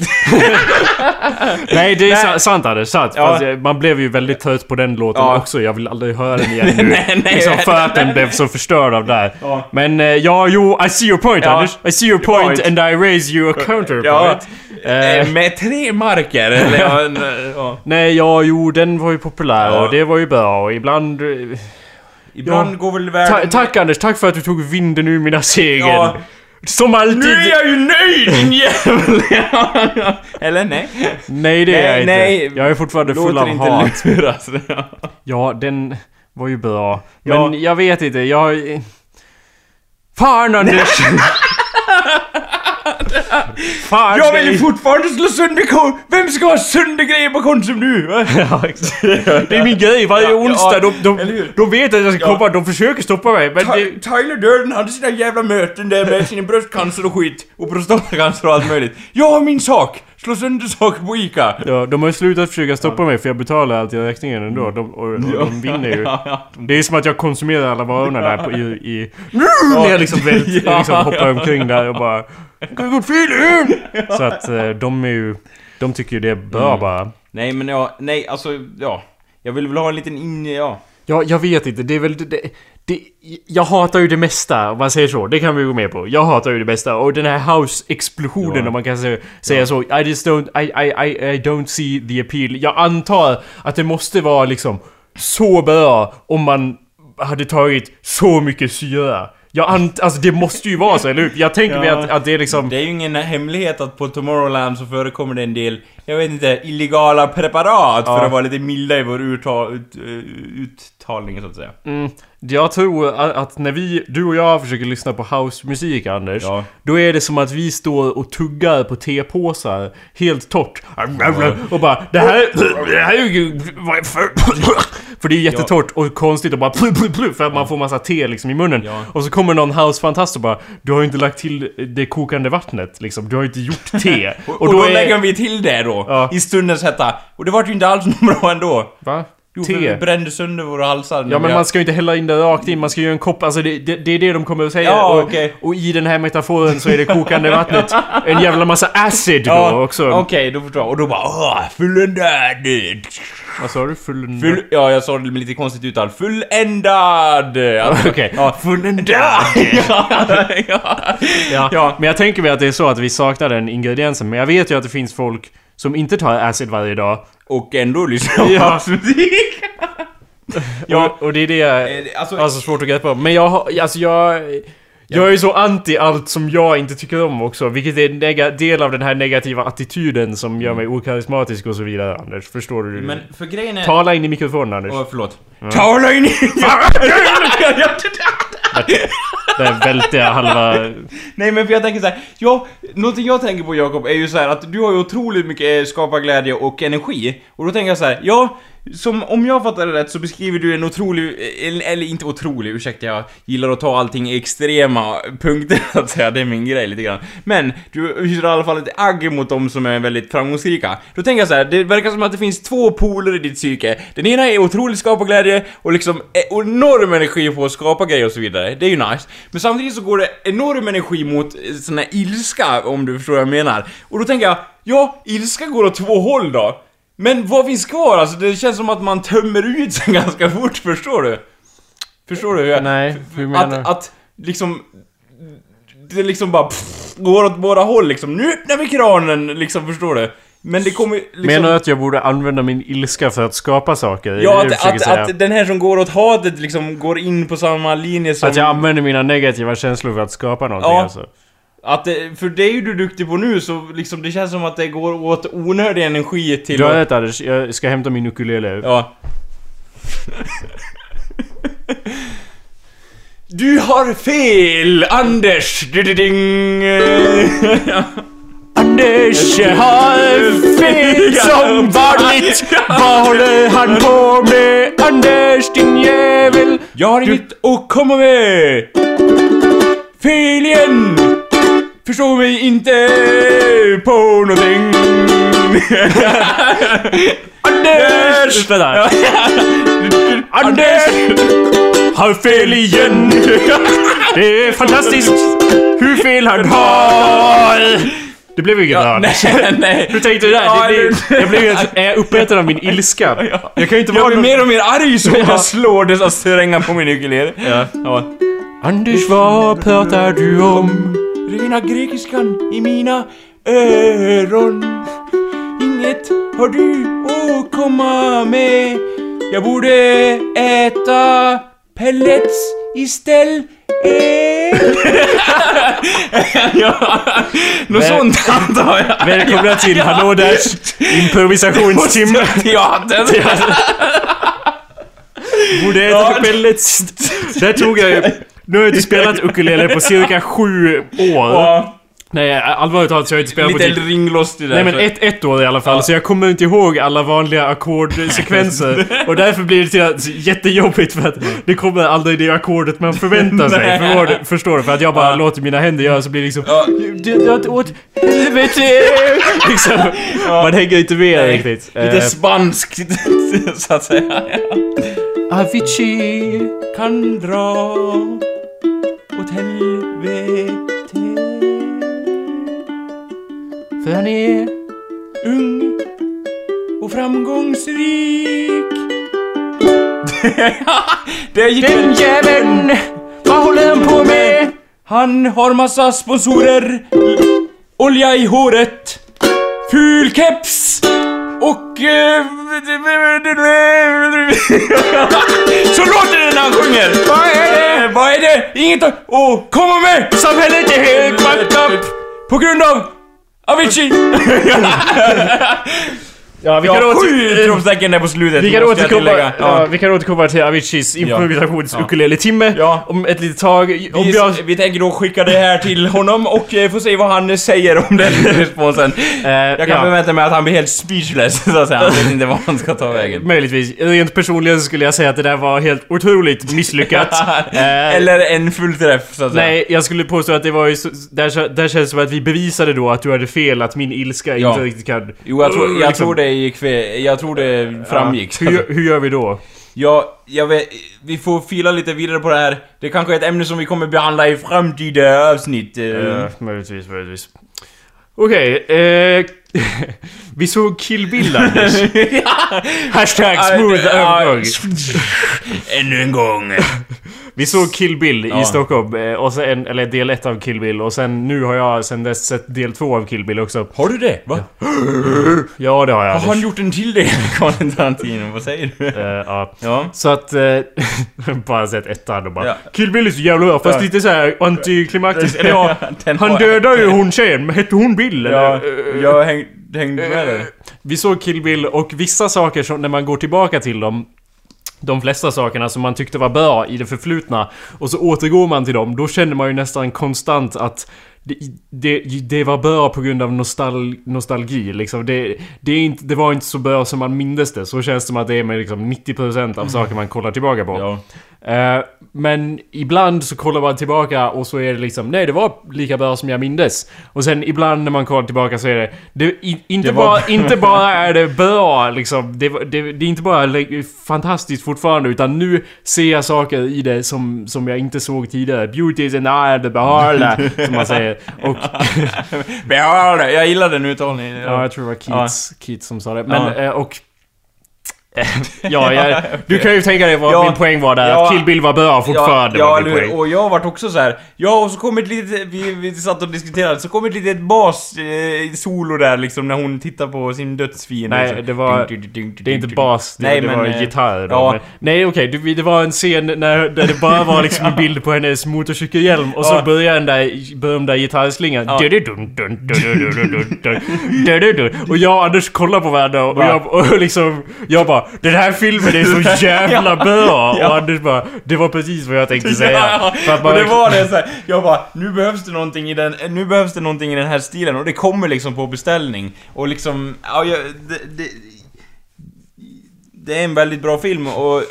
Nej, det är Nej. sa- sant Anders, sant. Ja. Jag- man blev ju väldigt trött på den låten Ja. också. Jag vill aldrig höra den igen nu. Nej, nej, liksom för att den blev så förstörd av det här. Ja. Men eh, ja, jo, I see your point. Anders. I see your point, Point. and I raise you a counterpoint. Eh, eh, med tre marker eller en, nej, ja, jo, den var ju populär och det var ju bra och ibland... eh, Ibland går väl Ta världen... tack Anders, tack för att du tog vinden ur mina segel. Ja, Som alltid! Nu är jag ju nöjd din jävel! Eller nej? Nej det är jag inte. nej. Jag är fortfarande full av inte hat. luras. Ja, den var ju bra. Ja. Men jag vet inte, jag... Fan Anders! Fan Jag vill ju fortfarande slå sönder kon... Vem ska ha sönder grejer på Konsum nu? Ja, exakt. Det är min grej, varje Ja, onsdag. ja, de, de, de vet att jag ska Ja. komma, de försöker stoppa mig. Men det, Ty- Tyler Durden hade sina jävla möten där med sin bröstcancer och skit och prostatacancer och allt möjligt. Jag har min sak! Slå sönder saker på ICA! ja, de har ju slutat försöka stoppa mig för jag betalar alltid räkningen ändå. De, och, och de vinner ju. Ja, ja, de- Det är som att jag konsumerar alla varorna där på, i... i när jag liksom, vält, Ja, liksom hoppar ja. omkring där och bara... Fel in! Så att eh, de är ju... De tycker ju det är bra Mm. bara. Nej men ja, nej alltså, ja. Jag vill väl ha en liten in... ja. Ja, jag vet inte. Det är väl... Det, det, jag hatar ju det mesta, om man säger så. Det kan vi gå med på. Jag hatar ju det mesta. Och den här house-explosionen, Ja. om man kan säga, säga så. I just don't... I, I, I, I don't see the appeal. Jag antar att det måste vara liksom så bra om man hade tagit så mycket syra. Jag ant... Alltså det måste ju vara så, eller hur? Jag tänker mig Ja. att, att det är liksom... Det är ju ingen hemlighet att på Tomorrowland så förekommer det en del, jag vet inte, illegala preparat Ja. för att vara lite milda i vår urta, ut, uttalning så att säga. Mm, jag tror att, när vi, du och jag försöker lyssna på housemusik Anders Ja. Då är det som att vi står och tuggar på tepåsar Helt torrt Och bara det här, det här är ju... är För, det är jättetorrt och konstigt och bara För att man får massa te liksom i munnen Ja. Och så kommer någon housefantast och bara Du har ju inte lagt till det kokande vattnet liksom Du har ju inte gjort te Och, då, lägger vi till det då, Ja. i stundens hetta. Och det vart ju inte alls bra ändå. Va? Jo, för vi Te? brände sönder våra halsar. Ja men man ska ju inte hälla in det rakt in, man ska göra en kopp, alltså det, det, det är det de kommer att säga. Ja, och, okej. och i den här metaforen så är det kokande vattnet en jävla massa acid då Ja, också. Okej, då förstår jag. Och då bara åh, fulländad! Vad sa du? Full... Full, ja, jag sa det med lite konstigt uttal. Fulländad! Alltså, Okej. Ja, fulländad! ja, ja, Ja. ja. Men jag tänker mig att det är så att vi saknar den ingrediensen, men jag vet ju att det finns folk som inte tar acid varje dag. Och ändå lyssnar på Ja. housemusik. Ja. Och, och det är det jag Eh, Alltså, har så svårt att greppa. Men jag har, alltså jag... Jag är ju så anti allt som jag inte tycker om också, vilket är en del av den här negativa attityden som gör mig okarismatisk och så vidare Anders. Förstår du? men för grejen är... Tala in i mikrofonen Anders. Åh, förlåt. Tala in i... Där välte jag halva... Nej men för jag tänker så här, ja, någonting jag tänker på Jakob är ju så här att du har ju otroligt mycket eh, skaparglädje och energi. Och då tänker jag så här, ja, som om jag fattar det rätt så beskriver du en otrolig, eller, inte otrolig, ursäkta jag gillar att ta allting i extrema punkter så att säga, det är min grej lite grann. Men du hyser i alla fall ett agg mot dem som är väldigt framgångsrika. Då tänker jag så här, det verkar som att det finns två poler i ditt psyke. Den ena är otrolig skaparglädje och liksom e, enorm energi på att skapa grejer och så vidare. Det är ju nice. Men samtidigt så går det enorm energi mot sån här ilska, om du förstår vad jag menar. Och då tänker jag, ja, ilska går åt två håll då. Men vad finns kvar? Alltså det känns som att man tömmer ut sig ganska fort, förstår du? Förstår du? hur jag- Nej, hur menar du? Att, att liksom... Det liksom bara pff, går åt båda håll liksom. Nu öppnar vi kranen, liksom, förstår du? Men det kommer liksom... Menar du att jag borde använda min ilska för att skapa saker? Ja, att, att, säga? att den här som går åt hatet liksom går in på samma linje som... Att jag använder mina negativa känslor för att skapa någonting Ja. alltså. Att det, för det är ju du duktig på nu, så liksom det känns som att det går åt onödig energi till... Att- rätt Anders, jag ska hämta min ukulele. Ja. Du har fel, Anders! Anders har fel som vanligt! Vad håller han på med? Anders din jävel! Jag har inget att komma med! Fel igen! Förstår mig inte på någonting. Anders! Vänta. Anders har fel igen! Det är fantastiskt hur fel han har! Det blev inget Ja, nej, nej. Hur tänkte du där? Ja, Det blir, det- jag blir helt, jag uppäten av min ilska? Ja. Jag kan ju inte Jag vara blir någon... mer och mer arg så Ja. jag slår dessa strängar på min ukulele. Ja. Anders, vad pratar du om? Rena grekiskan i mina öron. Inget har du att komma med. Jag borde äta pellets istället. ja, något Väl- sånt antar jag. Välkomna till Hallå Dash improvisationstimme. Teatern. Moderna Ja. kapellet. Där tog jag ju... Nu har jag inte spelat ukulele på cirka sju år. Ja, Nej, allvarligt talat så har jag inte spelat på lite typ... ringrostig där. Nej men så- ett, ett år i alla fall, Ja. så jag kommer inte ihåg alla vanliga ackordsekvenser. och därför blir det till jättejobbigt för att det kommer aldrig det ackordet man förväntar sig. Förstår du? Förstår du? För att jag bara Ja. låter mina händer göra så blir det liksom... Ja. Åt helvete! liksom, Man hänger inte med Nej, riktigt. Lite Eh, spanskt, så att säga. Avicii Kan dra helvete. För han är... Ung och framgångsrik. det gick Den jäveln! Vad håller han på med? Han har massa sponsorer, olja i håret, ful keps och... eh, Så låter det när han sjunger! Vad är det? Vad är det? Inget att... Åh, komma med! Samhället är helt fucked up! På grund av Avicii! Ja, vi kan, har åter, där på slutet. vi, kan återkomma, tillägga. ja. vi kan återkomma till Aviciis improvisations-ukulele-timme Ja. om ett litet tag. Om Vi, jag, vi tänker då skicka det här till honom och eh, få se vad han säger om den responsen. eh, Jag kan ja, förvänta mig att han blir helt speechless, så att säga. Han vet inte vad han ska ta vägen. Möjligtvis. Rent personligen skulle jag säga att det där var helt otroligt misslyckat. Eh, Eller en fullträff, så att säga. Nej, jag skulle påstå att det var ju så, där, där känns det som att vi bevisade då att du hade fel, att min ilska Ja. inte riktigt kan... Jo, jag tror, jag liksom- tror det gick fel. Jag tror det framgick. Ja. Hur, hur gör vi då? Ja, jag vet, vi får fila lite vidare på det här. Det kanske är ett ämne som vi kommer behandla i framtida avsnitt. eh. Uh, möjligtvis, möjligtvis. Okej, eh... vi såg Kill Bill Anders. Hashtag smooth Ja, övergång. Ännu en gång. Vi såg Kill Bill i Ja. Stockholm, eh, och sen, eller del 1 av Kill Bill, och sen nu har jag sen dess sett del 2 av Kill Bill också. Har du det? Va? Ja, det har jag. Har han gjort en till del, Quentin Tarantino? Vad säger du? Eh, ja. Ja. Så att... Eh, bara sett ettan och bara... Ja. Kill Bill är så jävla bra, fast Ja. lite så här antiklimaktiskt. Eller ja, han dödar ju hon tjejen, hette hon Bill eller? Ja, jag häng, hängde med dig. Vi såg Kill Bill och vissa saker som när man går tillbaka till dem de flesta sakerna som man tyckte var bra i det förflutna och så återgår man till dem, då känner man ju nästan konstant att det, det, det var bra på grund av nostal, nostalgi liksom. Det, det, är inte, det var inte så bra som man mindes det. Så känns det som att det är med liksom 90% av saker man kollar tillbaka på. Ja. Eh, men ibland så kollar man tillbaka och så är det liksom Nej det var lika bra som jag mindes. Och sen ibland när man kollar tillbaka så är det, det inte, var- bara, inte bara är det bra liksom det, är inte bara fantastiskt fortfarande utan nu ser jag saker i det som, som jag inte såg tidigare. Beauty is an the beholder som man säger. Och! Jag gillar den uttalningen. ja, jag tror det var Keats, Keats som sa det. Men eh, och Ja, jag, du kan ju tänka dig vad Ja. min poäng var där. Ja. Kill Bill var bra fortfarande ja, var ja? Och jag vart också så här. Ja, och så kom ett litet... Vi, vi satt och diskuterade, så kom ett litet bas eh, där liksom när hon tittar på sin dödsfiende. Nej, det var- ding, ding, ding, Det är inte bas, det, Nej, det men, var eh, gitarr då. ja. Men, nej okej, det, det var en scen när, där det bara var liksom en bild på hennes motorcykelhjälm och så Ja. började den där, där gitarrslingan. Ja. Dun, dun. Och jag och Anders kollade på varandra och, jag, och liksom... Jag bara Den här filmen är så jävla bra! Och Anders bara Det var precis vad jag tänkte säga. Ja, För att och det var det så här, jag bara, nu behövs det någonting i den, nu behövs det någonting i den här stilen och det kommer liksom på beställning. Och liksom, ja, jag, det, det, det är en väldigt bra film och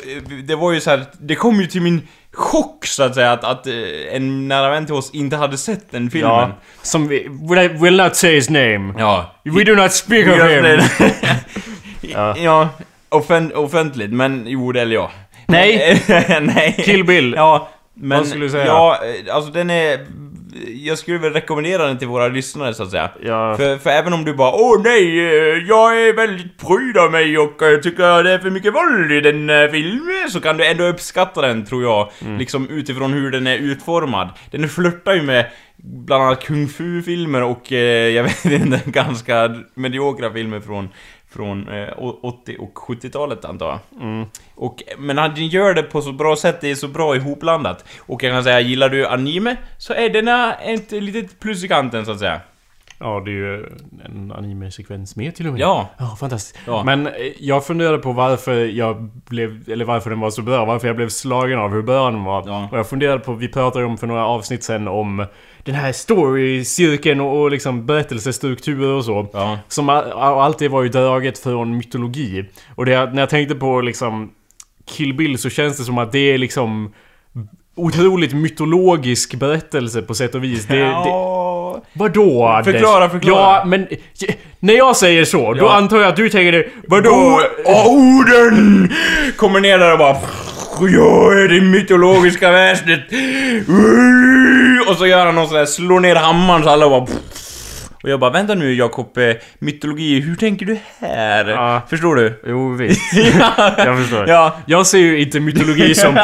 det var ju så här, det kom ju till min chock så att säga att, att eh, en nära vän till oss inte hade sett den filmen. Ja, som vi... Will, will not say his name. Ja. We do not speak of him. Ja. ja. Offen, offentligt, men jo, det eller ja. Nej. Nej. Kill Bill. Ja, men... Vad skulle du säga? Ja, alltså den är... Jag skulle väl rekommendera den till våra lyssnare så att säga. Ja. För, för även om du bara Åh nej, eh, jag är väldigt pryd av mig och eh, tycker det är för mycket våld i den eh, filmen Så kan du ändå uppskatta den tror jag Mm. Liksom utifrån hur den är utformad Den flörtar ju med bland annat kung fu-filmer och eh, jag vet inte, ganska mediokra filmer från från eh, å- 80 och 70-talet antar jag. Mm. Och, men han gör det på så bra sätt, det är så bra ihopblandat. Och jag kan säga, gillar du anime så är denna ett litet plus i kanten så att säga. Ja, det är ju en anime-sekvens med till och med. Ja. Ja, fantastiskt. Ja. Men eh, jag funderade på varför jag blev, eller varför den var så bra, varför jag blev slagen av hur bra den var. Ja. Och jag funderade på, vi pratade om för några avsnitt sen om den här story-cirkeln och, och liksom berättelsestrukturer och så. Ja. Som all, alltid var ju draget från mytologi. Och det, när jag tänkte på liksom Kill Bill så känns det som att det är liksom otroligt mytologisk berättelse på sätt och vis. Det, det, ja. Vadå Anders? Förklara, förklara. Ja, men... När jag säger så, då Ja. antar jag att du tänker det. Vadå? Orden kommer ner där och bara... Jag är det mytologiska väsendet. Och så gör han någon sån där, slår ner hammaren så alla bara... Och jag bara, vänta nu Jakob, eh, mytologi, hur tänker du här? Ja. Förstår du? Jo, visst. jag förstår. Ja. Jag ser ju inte mytologi som...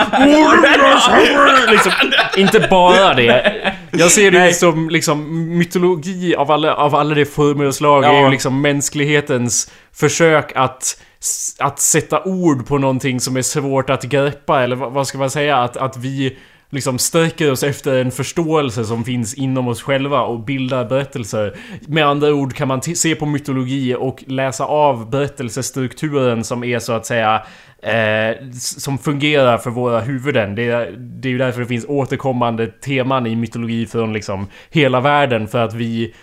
liksom, inte bara det. Jag ser det ju som liksom mytologi av alla, av alla de former och slag är Ja. ju liksom mänsklighetens försök att att sätta ord på någonting som är svårt att greppa eller vad vad ska man säga? Att, att vi liksom sträcker oss efter en förståelse som finns inom oss själva och bildar berättelser. Med andra ord kan man se på mytologi och läsa av berättelsestrukturen som är så att säga eh, som fungerar för våra huvuden. Det är, det är ju därför det finns återkommande teman i mytologi från liksom hela världen för att vi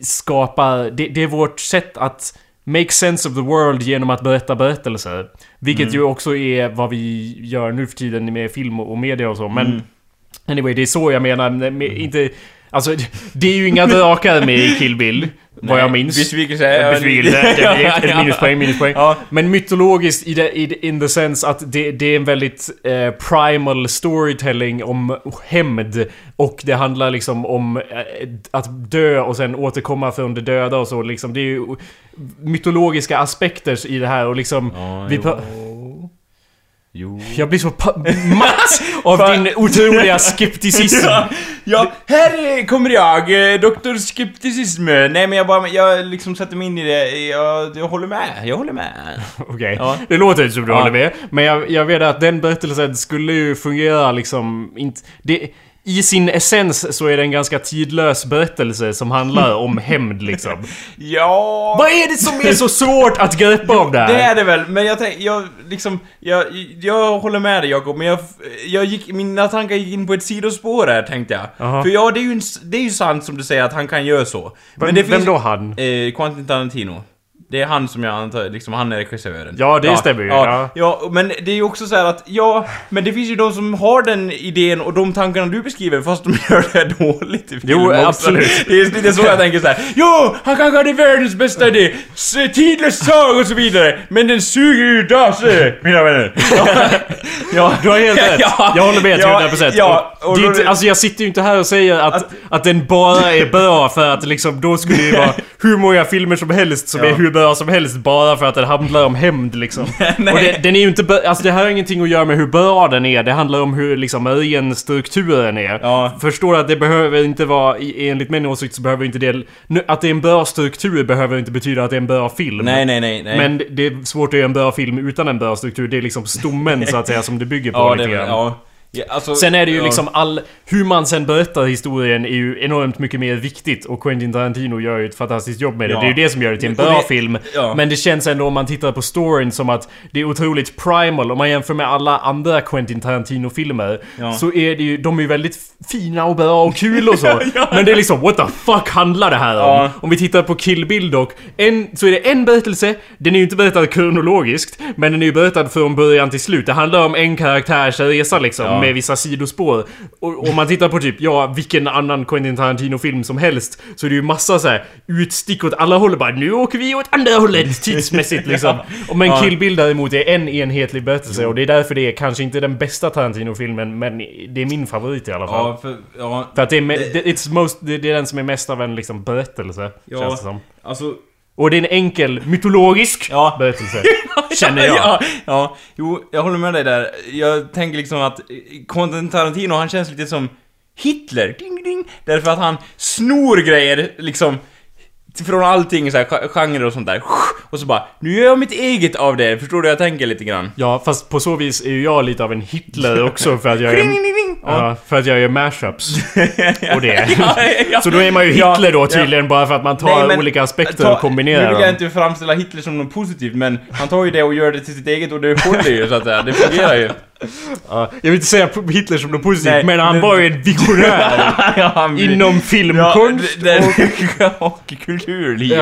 skapar... Det, det är vårt sätt att Make sense of the world genom att berätta berättelser. Vilket ju också är vad vi gör nu för tiden med film och media och så. Men anyway, det är så jag menar. Med, inte, alltså, det är ju inga drakar med i Kill Bill. Vad jag minns. Besvikelse. Besvikelse. Är ett- ett minuspoäng, minuspoäng. Ja. Men mytologiskt i, det, i det- in the sense att det, det är en väldigt eh, primal storytelling om hämnd. Och det handlar liksom om eh, att dö och sen återkomma från det döda och så liksom. Det är ju mytologiska aspekter i det här och liksom... Ja, vi jo. jag blir så matt av din otroliga skepticism. Ja, ja, här kommer jag, eh, Dr. Skepticism. Nej men jag bara, jag liksom sätter mig in i det. Jag, jag håller med, jag håller med. Okej, Ja. det låter inte som du Ja. håller med. Men jag, jag vet att den berättelsen skulle ju fungera liksom... Inte, det, I sin essens så är det en ganska tidlös berättelse som handlar om hämnd liksom. Ja... Vad är det som är så svårt att greppa av det här? Det är det väl, men jag tänk, jag liksom, jag, jag håller med dig Jakob, men jag, jag gick, mina tankar gick in på ett sidospår här tänkte jag. Jaha. För ja, det är ju, en, det är ju sant som du säger att han kan göra så. Vem, det vem då han? Eh, Quentin Tarantino. Det är han som jag antar, liksom han är regissören. Ja, det stämmer ju, Ja, ja. ja, men det är ju också så här att, ja, men det finns ju de som har den idén och de tankarna du beskriver fast de gör det dåligt i Jo, film också. absolut. Det är lite så jag tänker så här. Jo, han kanske hade världens bästa idé, tidlös sag och så vidare, men den suger ju dase, mina vänner. Ja, ja. Du har helt rätt. Ja. jag håller med till Ja, 100%. ja, och och det är då- inte, alltså jag sitter ju inte här och säger att, att, den bara är bra för att liksom då skulle det ju vara hur många filmer som helst som Ja. är hur bra som helst bara för att den handlar om hämnd liksom. Och det, den är ju inte alltså det här har ingenting att göra med hur bra den är. Det handlar om hur liksom ren strukturen är. Ja. Förstår att det behöver inte vara, enligt min åsikt så behöver inte det... Att det är en bra struktur behöver inte betyda att det är en bra film. Nej, nej, nej, nej. Men det är svårt att göra en bra film utan en bra struktur. Det är liksom stommen så att säga som det bygger på ja, lite det, grann. ja. Ja, alltså, Sen är det ju ja. liksom all... Hur man sen berättar historien är ju enormt mycket mer viktigt och Quentin Tarantino gör ju ett fantastiskt jobb med det. Ja. Det är ju det som gör det till en bra det- film. Men det känns ändå om man tittar på storyn som att det är otroligt primal. Om man jämför med alla andra Quentin Tarantino-filmer så är det ju... De är ju väldigt fina och bra och kul och så. Men det är liksom what the fuck handlar det här om? Om vi tittar på Kill Bill dock. En, så är det en berättelse. Den är ju inte berättad kronologiskt. Men den är ju berättad från början till slut. Det handlar om en karaktärs resa liksom. Ja. Med vissa sidospår. Och om man tittar på typ, ja, vilken annan Quentin Tarantino-film som helst. Så är det ju massa så här utstick åt alla håll. Bara nu åker vi åt andra hållet tidsmässigt liksom. Och Men Ja. Kill Bill däremot är en enhetlig berättelse. Och det är därför det är kanske inte den bästa Tarantino-filmen. Men det är min favorit i alla fall. Ja, för, ja, För att det är, det, it's most, det är den som är mest av en liksom berättelse. Ja. Känns det som. alltså... Och det är en enkel, mytologisk Ja. berättelse. Känner jag. Ja, ja, jo, jag håller med dig där. Jag tänker liksom att Quentin Tarantino, han känns lite som Hitler. Ding, ding. Därför att han snor grejer, liksom från allting så här, ge- genre och sånt där. Och så bara, nu gör jag mitt eget av det. Förstår du? Jag tänker lite grann. Ja, fast på så vis är ju jag lite av en Hitler också för att jag är... Ja, för att jag gör mashups. Och det. Ja, ja. Så då är man ju Hitler då tydligen bara för att man tar Nej, men olika aspekter ta- och kombinerar Nu vill jag dem. inte framställa Hitler som något positivt, men han tar ju det och gör det till sitt eget och det håller ju så att säga. Det fungerar ju. Ja, jag vill inte säga Hitler som något positivt, Nej, men han var ju en visionär ja, inom filmkonst. Ja, och, och kulturliv.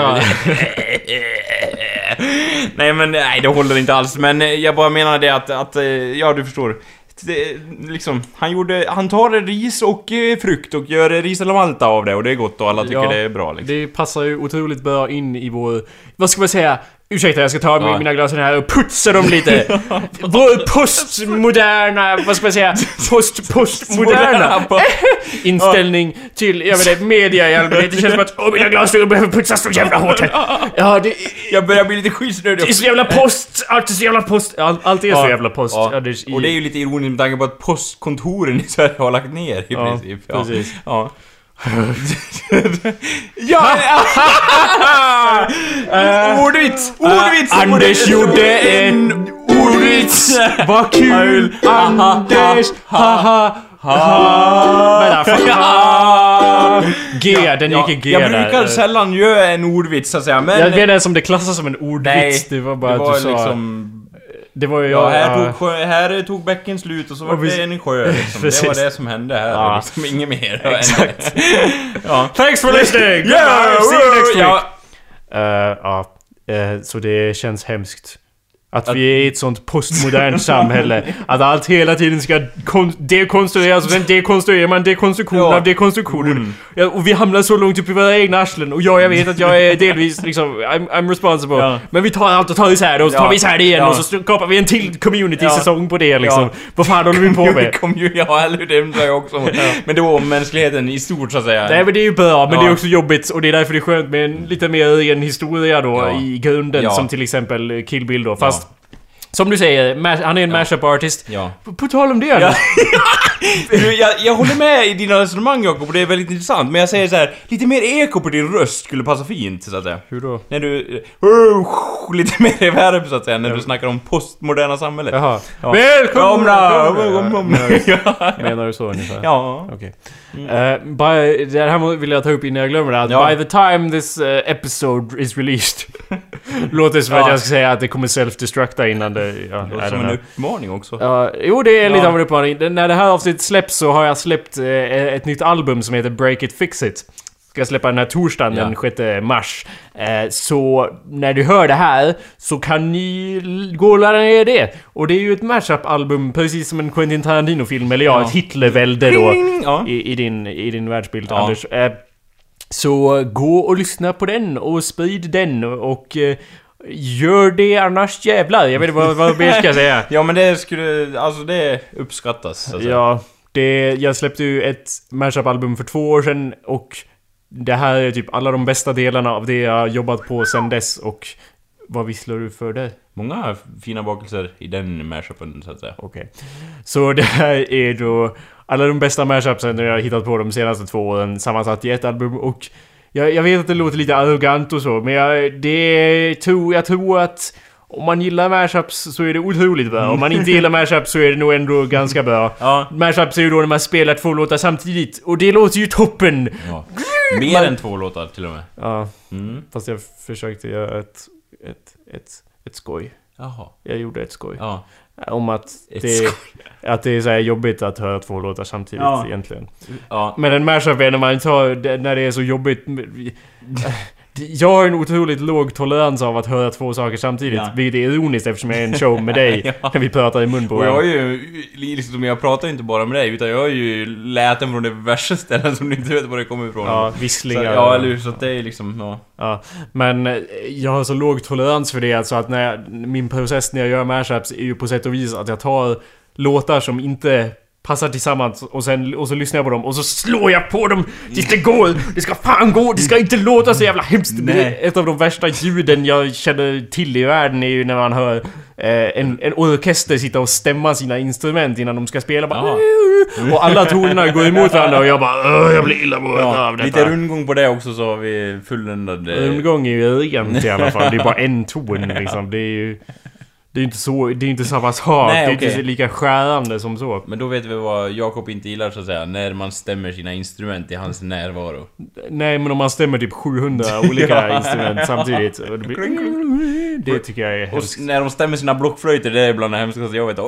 Nej men nej, det håller inte alls. Men eh, jag bara menar det att, att eh, ja du förstår. Det, liksom, han gjorde, han tar ris och eh, frukt och gör ris eller malta av det och det är gott och alla tycker Ja. det är bra liksom. Det passar ju otroligt bra in i vår... Vad ska man säga? Ursäkta, jag ska ta Ja. mina glas här och putsa dem lite. Postmoderna, vad ska man säga? Post, postmoderna inställning till, jag vet inte, media i allmänhet. Det känns som att åh, mina glasögon behöver putsas så jävla hårt här. Ja, det, Jag börjar bli lite skitsnödig det är så jävla post, allt är så jävla post. All, allt är så jävla post. Ja. Ja, det är, Och det är ju lite ironiskt med tanke på att postkontoren i Sverige har lagt ner i princip. Ja, precis. Ja. Ja! uh, ordvits! Ordvits! Anders gjorde en ordvits! Vad kul! Anders! Haha! Ha. Fan. G, den gick i G Jag brukar sällan göra en ordvits så att säga, men... Jag vet inte ens om det klassas som en ordvits. Nej, det var bara det att du sa... Det var ju... Ja, här, ja. tog, sjö, här tog bäcken slut och så var Och det en sjö liksom. Det var det som hände här Ja. liksom, inget mer. Exakt. ja. Thanks for listening! Yeah, see you next week! ja. Eh, ja, eh, så det känns hemskt. Att vi är i ett sånt postmodernt samhälle. Att allt hela tiden ska kon- dekonstrueras sen dekonstruerar man dekonstruktion Ja. av dekonstruktionen. Mm. Ja, och vi hamnar så långt upp i våra egna arslen. Och ja, jag vet att jag är delvis liksom, I'm, I'm responsible. Ja. Men vi tar allt och tar isär det och så tar vi isär det igen och så skapar vi en till community-säsong på det liksom. Vad fan håller vi på med? Ja, eller hur? Det undrar jag också. Men det var om mänskligheten i stort så att säga. Nej men det är ju bra, men det är också jobbigt och det är därför det är skönt med en lite mer ren historia då i grunden som till exempel Kill Bill då. Fast som du säger, han är en mashup artist. Ja. På, på tal om det Ja. Jag, jag håller med i dina resonemang Jakob, och det är väldigt intressant. Men jag säger så här, lite mer eko på din röst skulle passa fint, så att säga. Hur då? När du... Uh, lite mer reverb, så att säga, när du snackar om postmoderna samhället. Jaha. Ja. Välkomna! Välkomna! Ja, Menar du så ungefär? Ja. Okej. Eh, by, det här vill jag ta upp innan jag glömmer det. Att Ja. By the time this eh, episode is released. Låter som att Ja. jag ska säga att det kommer self-destructa innan det... Ja, Det låter som en know. uppmaning också. Ja, jo, det är lite Ja. av en uppmaning. När det här avsnittet släpps så har jag släppt eh, ett nytt album som heter Break It Fix It. Ska jag släppa den här torsdagen Ja. den 6 mars. Eh, så när du hör det här så kan ni gå och ladda ner det. Och det är ju ett mashup-album precis som en Quentin Tarantino-film, eller ja, Ja. ett Hitlervälde då. Ja. I, i, din, I din världsbild, Ja. Anders. Eh, så gå och lyssna på den och sprid den och... Eh, Gör det annars jävlar. Jag vet inte vad, vad mer ska jag säga. Ja men det skulle, alltså det uppskattas. så att säga. Ja, det, jag släppte ju ett mashup-album för två år sedan och det här är typ alla de bästa delarna av det jag jobbat på sedan dess och vad visslar du för det? Många fina bakelser i den mashupen så att säga. Okej. Så det här är då alla de bästa mashupsen jag har hittat på de senaste två åren sammansatt i ett album och jag, jag vet att det låter lite arrogant och så men jag, det tror, jag tror att om man gillar mashups så är det otroligt bra. Om man inte gillar mashups så är det nog ändå ganska bra. Ja. Mashups är ju då när man spelar två låtar samtidigt och det låter ju toppen! ja. Mer än två låtar till och med. Ja, Mm. fast jag försökte göra ett, ett, ett, ett skoj. Jaha. Jag gjorde ett skoj. Ja. Om att Ett det, skoj. att det är så jobbigt att höra två låtar samtidigt Ja. egentligen. Ja. Men en mashup är när man tar, när det är så jobbigt. Jag har en otroligt låg tolerans av att höra två saker samtidigt. Ja. Vilket är ironiskt eftersom jag är en show med dig. Ja. När vi pratar i mun på Och jag har varandra. ju, liksom, jag pratar ju inte bara med dig utan jag har ju läten från diverse ställen som du inte vet var det kommer ifrån. Ja, Så, visslingar. ja, eller hur? Så att det är liksom, ja. Ja, men eh, jag har så låg tolerans för det alltså att när jag, min process när jag gör mashups är ju på sätt och vis att jag tar låtar som inte passar tillsammans och sen och så lyssnar jag på dem och så slår jag på dem tills det går! Det ska fan gå! Det ska inte låta så jävla hemskt! Nej. ett av de värsta ljuden jag känner till i världen är ju när man hör eh, en, en orkester sitta och stämma sina instrument innan de ska spela bara. Och alla tonerna går emot varandra och jag bara "Åh, jag blir illamående Ja, av detta. lite rundgång på det också så har vi fulländad... eh, Rundgång är ju rent i alla fall. Det är bara en ton liksom. Det är ju... Det är inte så... Det är inte pass högt. Nej, Det är inte lika skärande som så. Men då vet vi vad Jakob inte gillar så att säga, när man stämmer sina instrument i hans närvaro. Nej, men om man stämmer typ 700 olika Ja. instrument samtidigt. och Det, blir, det tycker jag är Och hemskt. s- när de stämmer sina blockflöjter, det är bland det hemskaste jag vet.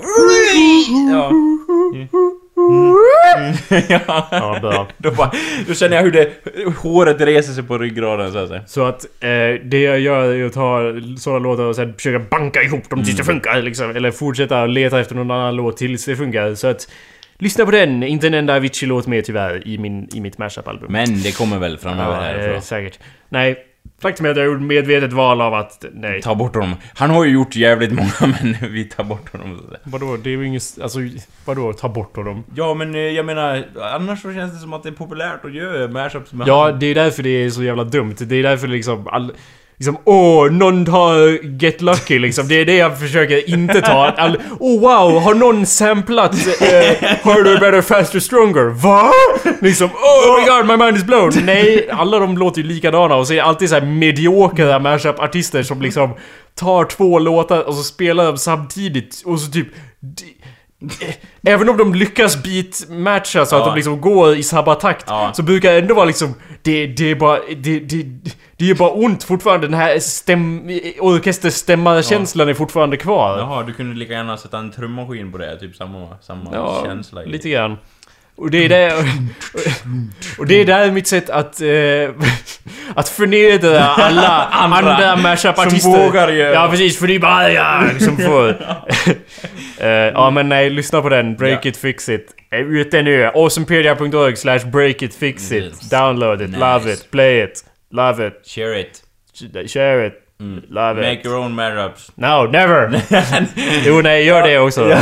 Och- Ja. ja. Ja, bra. Då, bara, då känner jag hur det, håret reser sig på ryggraden så att säga. Så att eh, det jag gör är att ta sådana låtar och sen försöka banka ihop dem tills det funkar liksom. Eller fortsätta leta efter någon annan låt tills det funkar. Så att... Lyssna på den! Inte en enda Avicii-låt med tyvärr i, min, i mitt mashup-album. Men det kommer väl framöver Ja, eh, härifrån. säkert. Nej, faktum är att jag gjorde medvetet val av att... Nej. Ta bort honom. Han har ju gjort jävligt många men vi tar bort honom. Vadå? Det är ju inget... Alltså, vadå? Ta bort honom? Ja men eh, jag menar, annars så känns det som att det är populärt att göra mashups med Ja, han. det är därför det är så jävla dumt. Det är därför liksom... All, liksom, åh, någon tar Get Lucky liksom. Det är det jag försöker inte ta. All, oh wow, har någon samplat eh, Harder, Better, Faster, Stronger? Va? Liksom, oh, oh my god, my mind is blown. Nej, alla de låter ju likadana och så är det alltid så här mediokra mashup-artister som liksom tar två låtar och så spelar de samtidigt och så typ... Även om de lyckas beatmatcha så att Ja. de liksom går i samma takt Ja. Så brukar det ändå vara liksom Det, det är bara... Det, det, det är bara ont fortfarande. Den här stäm, orkesterstämmarkänslan är fortfarande kvar. Jaha, du kunde lika gärna sätta en trummaskin på det, typ samma, samma Ja, känsla. lite grann. Och det är det... Och det är där mitt sätt att... Eh, att förnedra alla Andra andra mashup-artister. som vågar göra. Ja precis, för det är bara jag som får... Eh, ja men nej, lyssna på den. Break Ja. it, fix it. Eh, Ute nu. Awesomepedia.org slash break it, fix it. Download it, love Nice. it, play it, love it, Share it. share it, Mm. love Make it. your own mashups. No, never! jo nej, gör det också.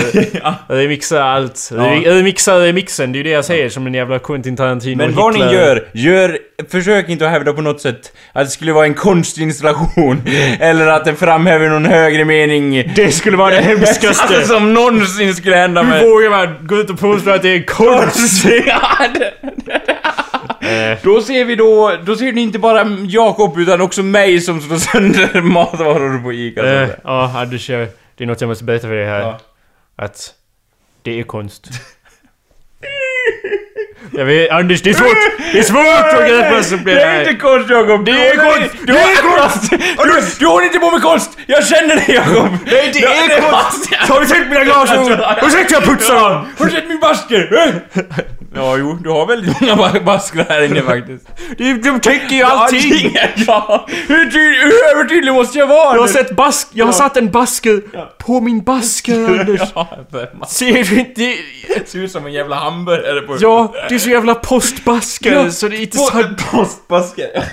Remixa allt. Ja. Remixa remixen, det är ju det jag säger som en jävla Quentin Tarantino Men vad ni gör, gör... Försök inte att hävda på något sätt att det skulle vara en konstinstallation. eller att det framhäver någon högre mening. Det skulle vara det hemskaste! som någonsin skulle hända Hur med... vågar man gå ut och påstå att det är konst? Eh, Då ser vi då, då ser ni inte bara Jakob utan också mig som slår sönder matvaror på Ica. eh. Ja, Anders, det är något jag måste berätta för dig här. Ja. Att det är konst. Jag vet, Anders, det är svårt! Det är svårt att greppa som blir Det är inte konst Jakob! Det är konst! Du, Det är konst! Du, du håller inte på med konst! Jag känner dig Jakob! Nej, det är konst! Har du sett mina glasögon? Har du sett hur jag putsar dem? Har du sett min basker? Ja, jo, du har väldigt många ba- baskrar här inne faktiskt. De, de täcker ju allting! Ja, hur, hur övertydlig måste jag vara? Jag har sett bask... Jag har satt en basker på min basker, Anders. Ser du inte? ser ut som en jävla hamburgare på... Ja, det så jävla postbasker Ja, så det är inte På- sant. Postbasker.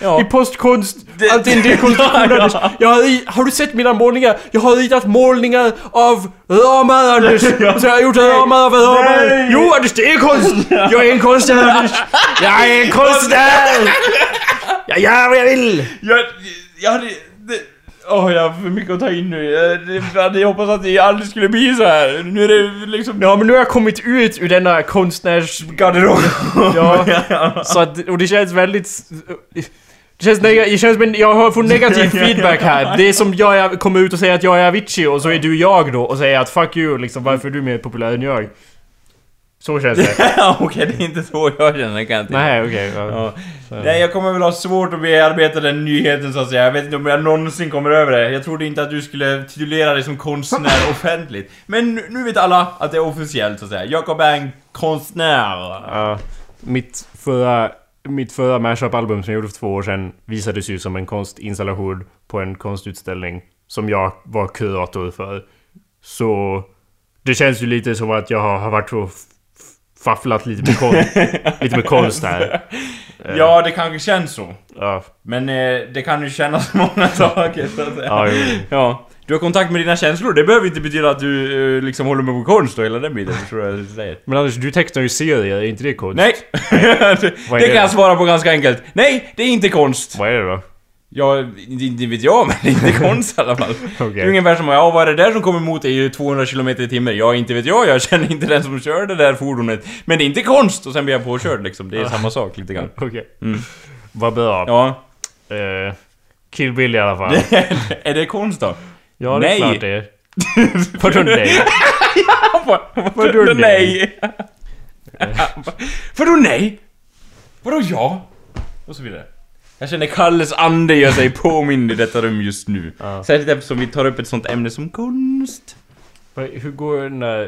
Ja. är postkonst. Det- Allt är dekonstruktion, Ja, ja. Jag har, har du sett mina målningar? Jag har ritat målningar av ramar, Anders. Och så har jag gjort ramar av ramar. Nej. Jo, Anders, det är konst. Jag är en konstnär, Anders. Jag är en konstnär. Jag gör vad jag vill. Jag, jag hade... det- Åh, jag har för mycket att ta in nu. Jag, hade hoppats att det aldrig skulle bli så här. Nu är det liksom... Ja, men nu har jag kommit ut ur denna konstnärs... Garderob. Ja. Så att, och det känns väldigt... Det känns, neg- det känns men jag har fått negativ feedback här. Det är som jag, jag kommer ut och säger att jag är Avicii och så är du jag då och säger att fuck you liksom, varför är du mer populär än jag? Så känns det. Okej, det är inte så jag känner kan jag. Nej, okej. ja. Ja. Nej, jag kommer väl ha svårt att bearbeta den nyheten så att säga. Jag vet inte om jag någonsin kommer över det. Jag trodde inte att du skulle titulera dig som konstnär offentligt. Men nu- vet alla att det är officiellt så att säga. Jakob är en konstnär. Ja. mitt förra... Mitt förra mashup-album som jag gjorde för två år sedan visades ju som en konstinstallation på en konstutställning som jag var kurator för. Så det känns ju lite som att jag har, varit f- fafflat lite med, kon- lite med konst här. Ja, det kanske känns så. Ja, Men eh, det kan ju kännas många saker så att säga. ja. Ja. Du har kontakt med dina känslor, det behöver inte betyda att du eh, liksom håller med på konst och hela den biten, förstår jag säger? Men Anders, du tecknar ju serier, är inte det konst? Nej! det är kan det? jag svara på ganska enkelt. Nej, det är inte konst! Vad är det då? Ja, inte vet jag, men det är inte konst i alla fall. Det är ungefär som, ja vad är det där som kommer emot dig i 200 km i timmen? Ja, inte vet jag, jag känner inte den som kör det där fordonet. Men det är inte konst! Och sen blir jag påkörd liksom, det är samma sak lite grann. Okej. Mm. Vad bra. Ja. Eh, Kill Bill i alla fall. är det konst då? Ja, det är Nej. klart det är. Nej? Vadå nej? nej? Vadå nej? Vadå ja? Och så vidare. Jag känner Kalles ande gör sig påmind i detta rum just nu. Ja. Särskilt eftersom vi tar upp ett sånt ämne som konst. Hur går den där...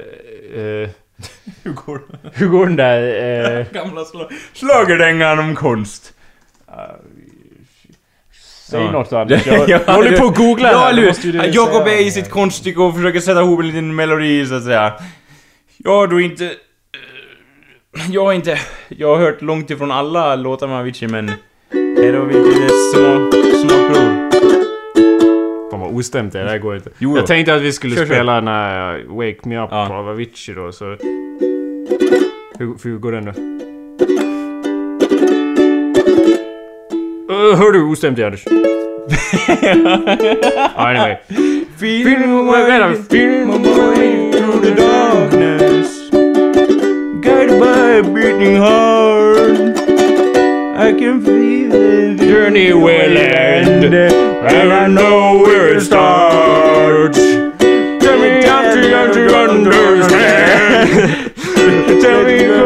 Eh, Hur går hur går den där... Eh, Gamla sl schlagerdängan om konst. säg Ja. något Anders. Jag, Ja, jag håller på att googla Ja, här. Jakob är i sitt konststycke och försöker sätta ihop en liten melodi så att säga. Jag har då inte... eh, Jag har inte... Jag har hört långt ifrån alla låtar med Avicii men... Här har vi lite små, smakprov. Fan vad ostämt det är, det här går inte. Jo jag tänkte att vi skulle Kör, kör. spela den här uh, Wake Me Up Ja. av Avicii då, så... Hur, hur går den då? Uh, hör du hur ostämt det är Anders? anyway. Feeling my way, feeling my way through the darkness Guided by a beating heart I can feel the Journey will end, And I know where it starts Tell me how to, to understand Tell me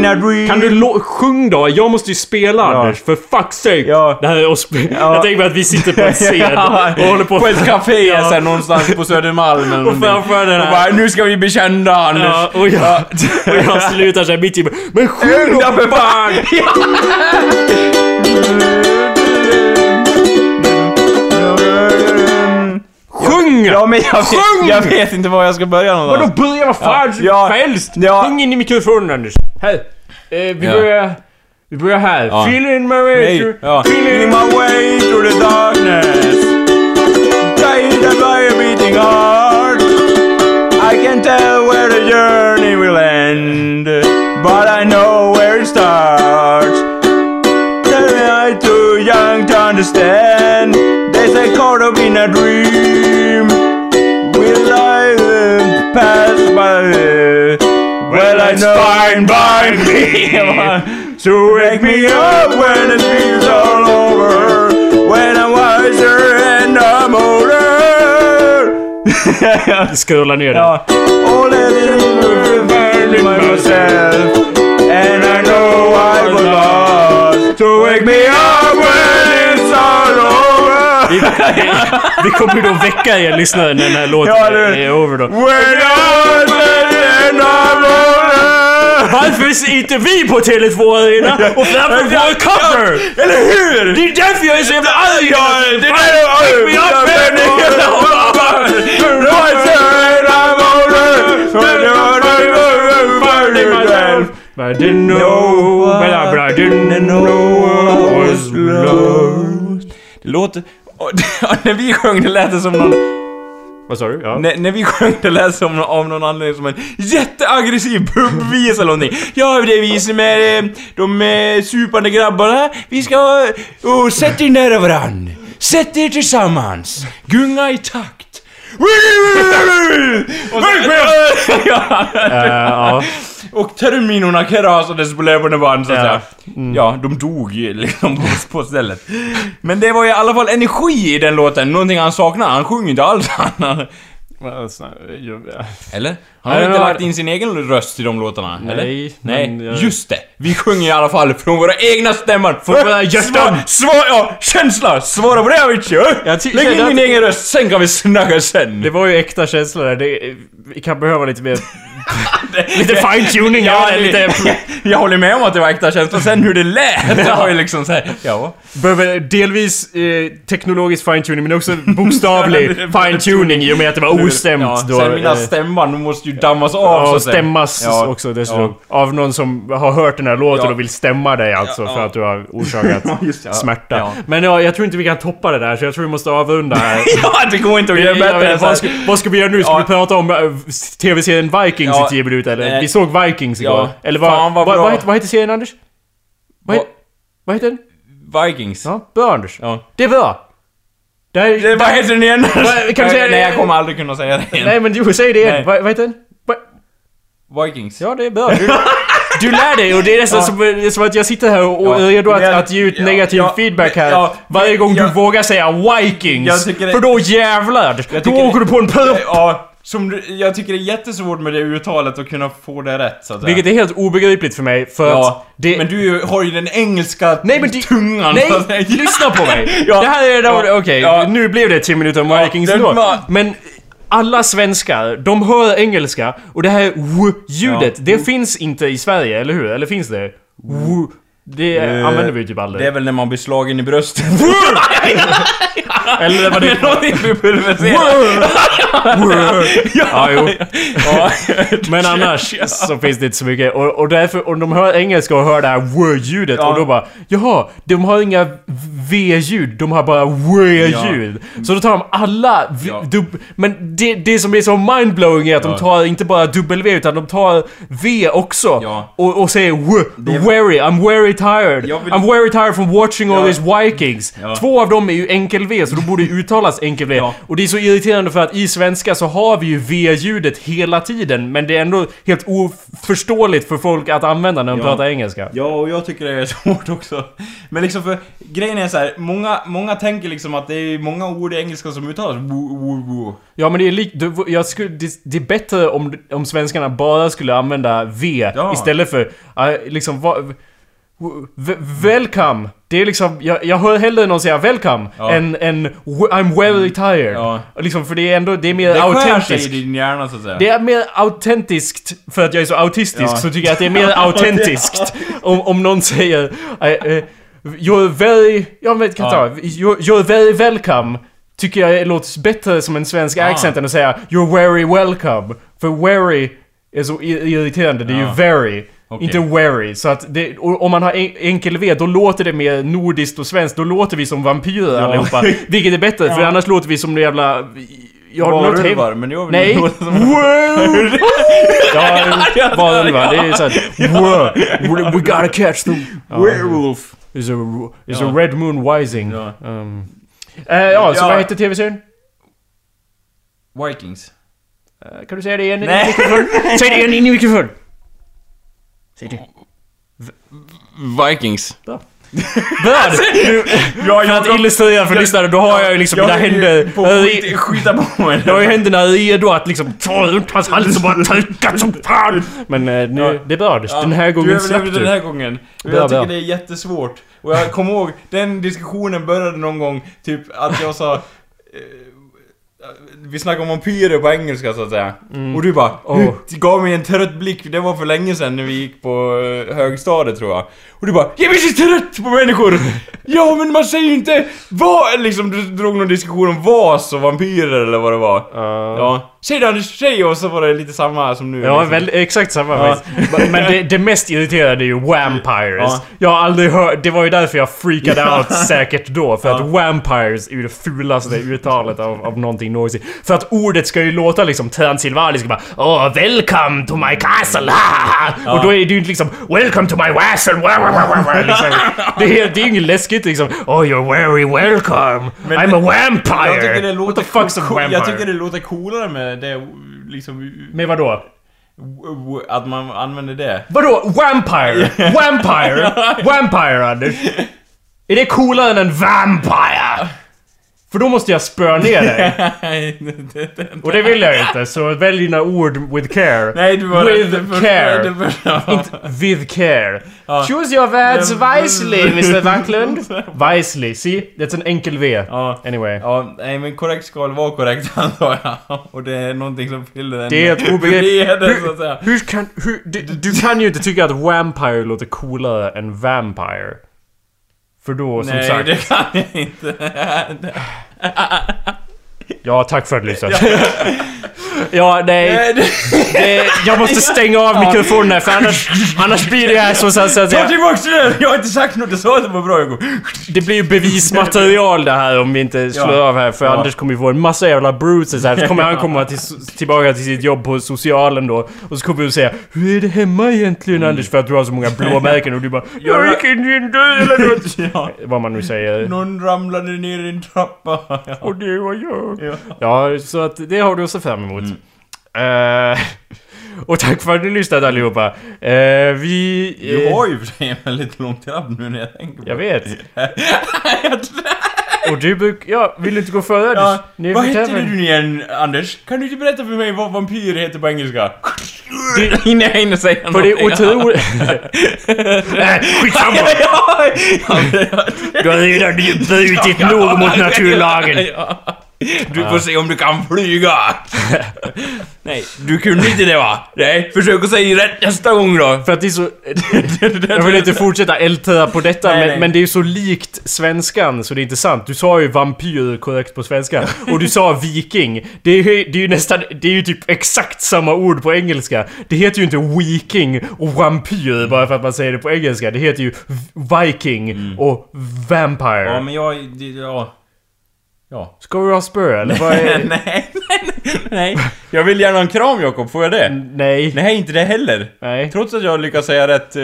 in a dream Kan du sjung då? Jag måste ju spela Anders, för fuck's sake! Ja. Det här är oss- Ja. Jag tänker mig att vi sitter på en scen Ja, och håller på på ett café Ja. sen någonstans på Södermalm eller Och framför den Och här... bara, nu ska vi bli kända Anders. Ja, och jag, och jag slutar såhär mitt i Men sjung då för fan! Sjung! Ja men jag vet, Sjung! jag vet inte var jag ska börja Vadå någonstans. börja vad fan Ja. som helst? Ja. Sjung in i mikrofonen Anders. Här. Eh, vi Ja. börjar... Vi börjar här. Ja. Feeling my way Nej, through... ja. Feeling Feeling my way through the darkness Guided by a beating heart I can tell where the journey will end But I know where it starts Tell me I'm too young to understand Well I know. Fine by me So wake me up when it feels all over When I'm wiser and I'm older. Scrolla ner den. Ja. All that is finding myself And I know I was lost. So wake me up when it's all over. Vi kommer ju då väcka er lyssnare när den här låten Ja, är over då. When Varför ser inte vi på Tele2 Arena och framför vår cover? Eller hur? Det är därför jag är så jävla arg! Det är... Wake me up, But I didn't know, but I, but I didn't know I was lost. Det låter... När vi sjöng det lät det som någon... Vad sa du? Ja. När, när vi sjöng det lät som av någon anledning som en jätteaggressiv pubvis eller någonting. Ja, det är vi som är eh, de eh, supande grabbarna. Vi ska... Oh, sätt er nära varann. Sätt er tillsammans. Gunga i takt. Och så, ja, ja. Och terminorna krasades på löpande band så att Ja. säga. Ja, de dog ju liksom på, på stället. Men det var i alla fall energi i den låten, någonting han saknar. Han sjunger inte alls. Han, eller? Han har Nej, inte lagt in sin egen röst i de låtarna, eller? Nej, Nej, men jag- just det! Vi sjunger i alla fall från våra egna stämmor. Från våra hjärtan. Svara, svara, ja, känsla! Svara på det Avicii! ja. Lägg in att- egen röst, sen kan vi snacka sen. Det var ju äkta känslor där. Det, vi kan behöva lite mer lite fine-tuning, ja, det- lite... jag håller med om att det var äkta känslor, sen hur det lät, det var ju liksom såhär, ja. Behöver delvis eh, teknologisk fine-tuning men också bokstavlig fine-tuning i och med att det var ostämt ja. Sen mina eh, stämband måste ju dammas av så Ja, att säga. stämmas Ja, också dessutom. Av någon som har hört den här låten Ja. och vill stämma dig alltså Ja, för ja. att du har orsakat Ja, just ja. smärta. Ja. Men ja, jag tror inte vi kan toppa det där så jag tror vi måste avrunda här. Ja, det går inte att göra bättre så vad, ska, vad ska vi göra nu? Ska Ja. vi prata om eh, TV-serien Vikings Ja. i 10 minuter eller? Nej. Vi såg Vikings igår. Ja. Eller vad, Fan, vad vad, vad, heter, vad heter serien Anders? Vad, vad heter den? Vikings. Ja, bra Anders. Ja. Det är bra. Det här, Det, vad heter den igen? Kan du säga det? Nej, jag kommer aldrig kunna säga det igen. Nej men du, säg det igen. Vad, heter den? Vikings. Ja, det är bra. Du, du lär dig och det är nästan Ja. som, som att jag sitter här och, och Ja. är redo att, att ge ut ja, negativ ja, feedback här. ja, varje gång du vågar säga Vikings. Det- För då jävlar! Då åker det- du på en puff! Ja, som du, jag tycker det är jättesvårt med det uttalet att kunna få det rätt så att säga. Vilket är helt obegripligt för mig för Ja, att det... men du har ju den engelska Nej men det, tungan Nej! säga. Lyssna på mig! Ja. Det här är... Ja. Okej, Ja. nu blev det 10 minuter om Ja, Vikings ändå. var- Men alla svenskar, de hör engelska och det här w-ljudet, Ja. det finns inte i Sverige, eller hur? Eller finns det? W. Det Eh, använder vi typ aldrig. Det är väl när man blir slagen i bröstet. Eller vad det... Någonting vi pulveriserar. ja, jo. Ja. Men annars så finns det inte så mycket. Och, och därför, om de hör engelska och hör det här w-ljudet Ja. och då bara Jaha, de har inga v-ljud, de har bara w-ljud. Så då tar de alla v- Ja. dub- Men det, det som är så mindblowing är att de Ja. tar inte bara w utan de tar v också. Ja. Och, och säger w, Det- very, I'm very tired. Vill- I'm very tired from watching all these Vikings. Två av dem är ju enkel-v, så då borde det uttalas enkel-v. Och det är så irriterande för att i svenska så har vi ju V-ljudet hela tiden, men det är ändå helt oförståeligt för folk att använda när de pratar engelska. Ja, och jag tycker det är svårt också. Men liksom för grejen är så här, många, många tänker liksom att det är många ord i engelska som uttalas. Ja men det är lik, det, jag skulle, det, det är bättre om, om svenskarna bara skulle använda V Ja. istället för liksom va, v, Welcome! Det är liksom, jag, jag hör hellre någon säga 'Welcome' Ja. än, än 'I'm very tired' Ja. Liksom för det är ändå, det är mer Det skär sig autentiskt. i din hjärna så att säga. Det är mer autentiskt, för att jag är så autistisk, Ja. så tycker jag att det är mer autentiskt om, om någon säger uh, uh, You're very... Jag vet kan ta. You're, you're very welcome. Tycker jag låter bättre som en svensk accent än att säga You're very welcome. För very är så i- irriterande, det är ju very. Okej. Inte very. Så att det, om man har en, enkel V, då låter det mer nordiskt och svenskt. Då låter vi som vampyrer Ja. allihopa. Vilket är bättre, för Ja. annars låter vi som jävla... Jag har något hem- men jag vill Nej! låta som- Wow! ja, varulvar. Det är såhär... Wow! We, we gotta catch them! Werewolf. Is a, is Ja. a red moon rising. Ja. Um, eh, ja, så Ja. vad heter tv-serien? Vikings. Eh, kan du säga det igen i Nej. mikrofon? Säg det igen in i mikrofon! Säg det. Vikings. Bra! Du, Ja, för att illustrera för lyssnare, då har jag ju liksom mina händer... På skit, skita på mig. Jag har ju händerna redo att liksom ta runt hans hals och bara trycka som fan! Men eh, nu, Ja. det är bra. Ja, Den här du gången slapp överlevde du. den här gången. Bra, jag tycker bra. det är jättesvårt. Och jag kommer ihåg, den diskussionen började någon gång, typ att jag sa... Vi snackade om vampyrer på engelska så att säga. Och du bara Mm. Åh. du gav mig en trött blick, det var för länge sedan när vi gick på eh, högstadiet tror jag. Och du bara 'Jag blir så trött på människor!' ja men man säger ju inte vad, liksom du drog någon diskussion om vas och vampyrer eller vad det var. Ja. Ja. Säg det Anders, säg! Och så var det lite samma som nu. Ja, liksom. väl, exakt samma Ja. Men- det, det mest irriterande är ju Vampires. Ja. Jag har aldrig hört... Det var ju därför jag freakade Ja. out säkert då. För att Vampires är ju det fulaste uttalet av, av någonting någonsin. För att ordet ska ju låta liksom transylvaniskt. Bara Åh, welcome to my castle! ha, ha." Och då är det ju inte liksom Welcome to my castle! wa, wa, wa, wa, wa", liksom. det, är, det är ju inget läskigt liksom. Oh, you're very welcome! Men- I'm a vampire! Jag tycker det What låter the fuck's a vampire? Jag tycker det låter coolare med det liksom... Med vadå? Att man använder det. Vadå? Vampire? Vampire? Vampire, Anders? Är det coolare än en vampire? För då måste jag spöa ner dig. Och det vill jag inte, så välj dina ord with care. Nej, du var With det första- care. det första- Inte with care. Ja. Choose your words wisely, Mr Backlund. Wisely, see? Det är en enkel V. Ja. Anyway. Ja, nej men korrekt skal vara korrekt antar jag. Och det är någonting som fyller den... Det är ett att säga. Hur kan... Hur, du, du kan ju inte tycka att vampire låter coolare än vampire. För då, som Nej, sagt... det kan jag inte. Ja, tack för att du lyssnat. ja, nej. Det- jag måste stänga av mikrofonen här för annars, annars blir det här så, så, att Ta jag, tillbaks det! Jag har inte sagt något, du sa att det var bra Hugo. Det blir ju bevismaterial det här om vi inte slår Ja. av här för Ja. Anders kommer ju få en massa jävla bruises här så kommer han komma till, tillbaka till sitt jobb på socialen då och så kommer du säga Hur är det hemma egentligen Anders för att du har så många blåmärken och du bara Jag gick in i en dörr eller något Ja. Vad man nu säger Någon ramlade ner i en trappa. Och det var jag Ja. Ja, så att det har du att se fram emot. Eh, och tack för att ni lyssnade allihopa. Uh, vi... Du eh, har ju för sig en väldigt lång trapp nu när jag tänker på Jag det. vet. Jag Och du bruk... Ja, vill du inte gå före? Ja, Ni vad tävla. du igen, Anders? Kan du inte berätta för mig vad vampyr heter på engelska? Det- Innan jag hinner säga För det är otroligt... Nej, skitsamma! Du har redan brutit nog mot naturlagen. Du får se om du kan flyga! Nej, du kunde inte det va? Nej, försök att säga rätt nästa gång då! För att det är så... Jag vill inte fortsätta älta på detta, Nej, men, nej. men det är så likt svenskan så det är inte sant. Du sa ju vampyr korrekt på svenska. Och du sa viking. Det är, det är ju nästan... Det är ju typ exakt samma ord på engelska. Det heter ju inte viking och vampyr bara för att man säger det på engelska. Det heter ju viking och vampire. Ja, men jag... Ja... Ja. Ska vi ha spö eller? Vad är... nej, nej, nej. Jag vill gärna ha en kram Jakob, får jag det? Nej. Nej, inte det heller. Nej. Trots att jag lyckas säga rätt eh,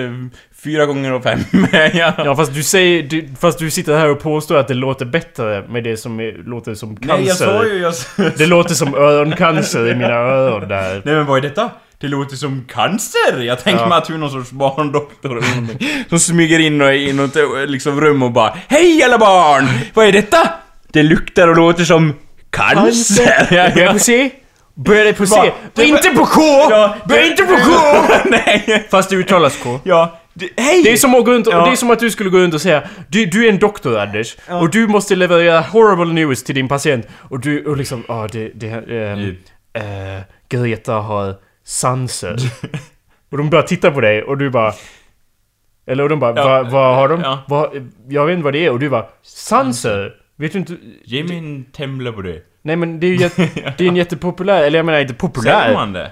fyra gånger och fem. ja. Ja fast du säger... Du, fast du sitter här och påstår att det låter bättre med det som är, låter som cancer. Nej, jag sa ju... Jag... Det låter som öroncancer i mina öron där. Nej men vad är detta? Det låter som cancer! Jag tänker Ja. mig att du är någon sorts barndoktor eller någonting. Som smyger in och i något liksom, rum och bara Hej alla barn! Vad är detta? Det luktar och låter som cancer! Börja på C. Börja på C. Va? Inte på K! Ja, Börja inte på K! Nej! Fast det uttalas K. Ja, det, hej! Det är som att gå runt och, Ja. det är som att du skulle gå runt och säga du, du är en doktor Anders och du måste leverera horrible news till din patient och du och liksom ja det, det ehm, eh, Greta har sanser och de börjar titta på dig och du bara eller och de bara Ja. vad vad har de? Ja. Vad, jag vet inte vad det är och du bara sanser? Vet du inte? Ge mig en temla på det. Nej men det är ju jätte, det är en jättepopulär, eller jag menar inte populär. Säger man det?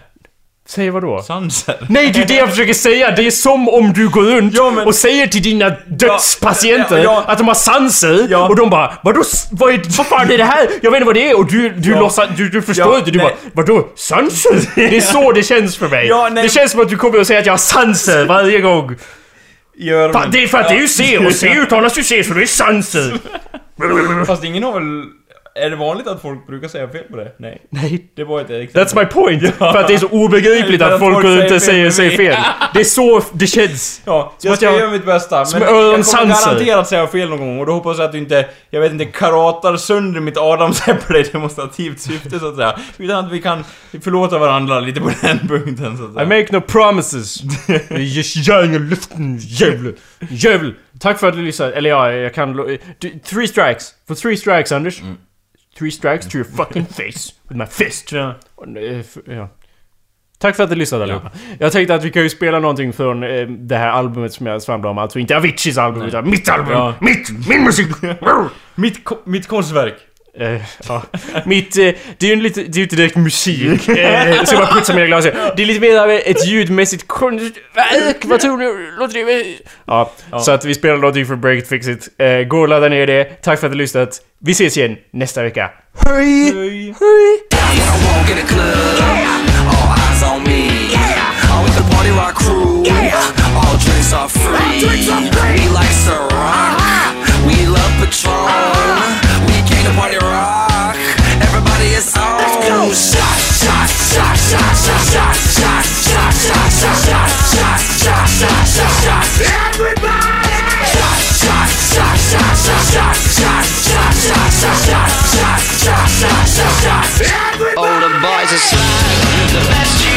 Säg vad då? Sanser? Nej, det är det jag försöker säga! Det är som om du går runt Ja, men- och säger till dina dödspatienter Ja, ja. att de har sanser och de bara Vadå? Vad, är, vad fan är det här? Jag vet inte vad det är och du, du låtsas, du, du förstår inte. Du nej. bara Vadå? Sanser? Det är så det känns för mig. Det känns som att du kommer att säga att jag har sanser varje gång. Gör Fa, det är för att det är ju C och C uttalas ju C så det är sanser. Fast det är ingen Är det vanligt att folk brukar säga fel på det? Nej. Nej. Det var ett exempel. That's my point! För att det är så obegripligt För att att folk folk runt säger säger, fel. Det är så det känns. Ja, Som jag ska jag- göra mitt bästa. Men jag kommer öronsanser. garanterat säga fel någon gång och då hoppas jag att du inte, jag vet inte, karatar sönder mitt adamsäpple i demonstrativt syfte så att säga. Utan att vi kan förlåta varandra lite på den punkten så att I säga. make no promises. Gärna luften, jävel. Jävel. Tack för att du lyssnade. Eller ja, jag kan... Three strikes. For three strikes, Anders. Three strikes to your fucking face. With my fist. Ja. Eh, ja. Tack för att du lyssnade allihopa. Jag tänkte att vi kan ju spela någonting från eh, det här albumet som jag svamlade om. Alltså inte Aviciis album, utan mitt album! Mitt! Min musik! Mitt, ko- mitt konstverk. Eh, ja. Mitt, eh, det är ju en lite, det är ju inte direkt musik. Eh, så jag bara putsar mina glas. Det är lite mer av ett ljudmässigt konstverk. Vad tror du? Låter det... Ja, så att vi spelar någonting för Break It Fix It. Eh, gå och ladda ner det. Tack för att du lyssnat. Vi ses igen nästa vecka. Hej! Hej. Hej! We love Patron. We came to party Everybody! All the boys are swag, the best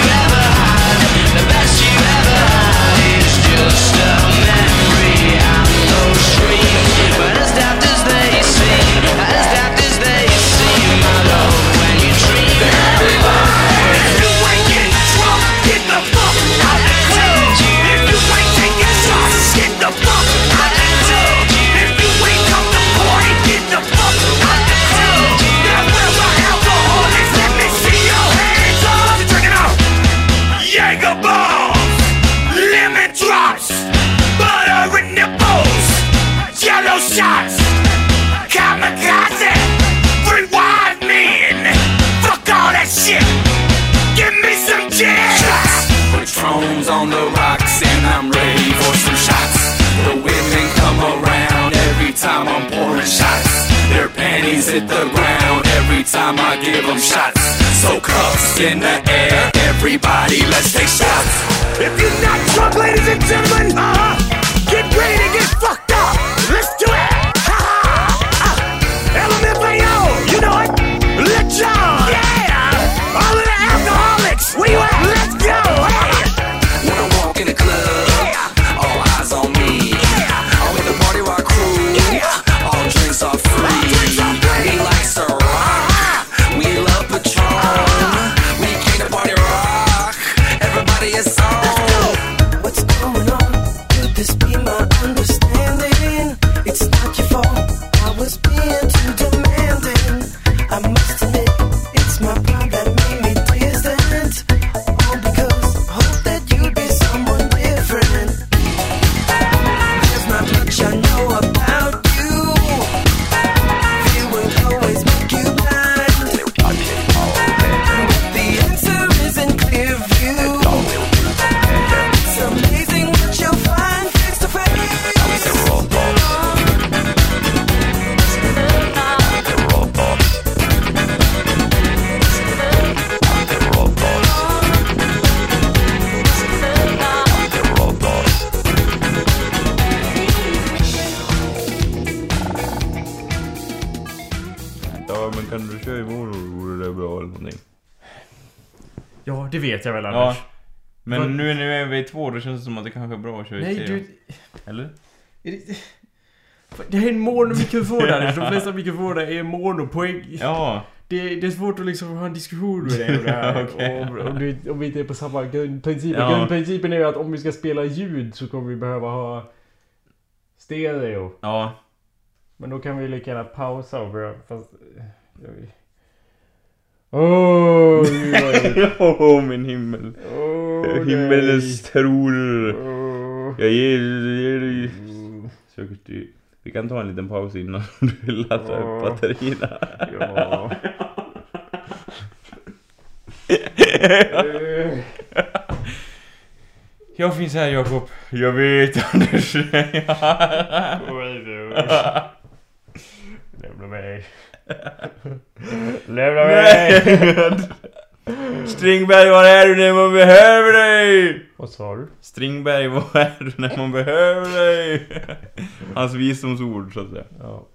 hit the ground every time I give them shots. So cuffs in the air, everybody, let's take shots. If you're not drunk, ladies and gentlemen, uh-huh, What's going on? Då känns det som att det kanske är bra att köra i Nej tre. du... Eller? Är det... Det här är en monomikrofon Anders. De flesta mikrofoner är monopoäng. Ja. Det, det är svårt att liksom ha en diskussion med dig om det här. Okej. om, om, du, om vi inte är på samma grundprincip. Ja. Grundprincipen är ju att om vi ska spela ljud så kommer vi behöva ha stereo. Ja. Men då kan vi lika gärna pausa och börja... Fast... Jag vill... Åh. Åh, min himmel. Åh, Himmelens terror. nej. Åh. Jag ger, ger dig... Söker. Vi kan ta en liten paus innan du laddar upp Ja. batterierna. Ja. Jag finns här Jakob. Jag vet Anders. oj då. Lämna mig. Lämna mig. Strindberg, var är du när man behöver dig? Vad sa du? Strindberg, var är du när man behöver dig? Hans visdomsord så att säga. Ja.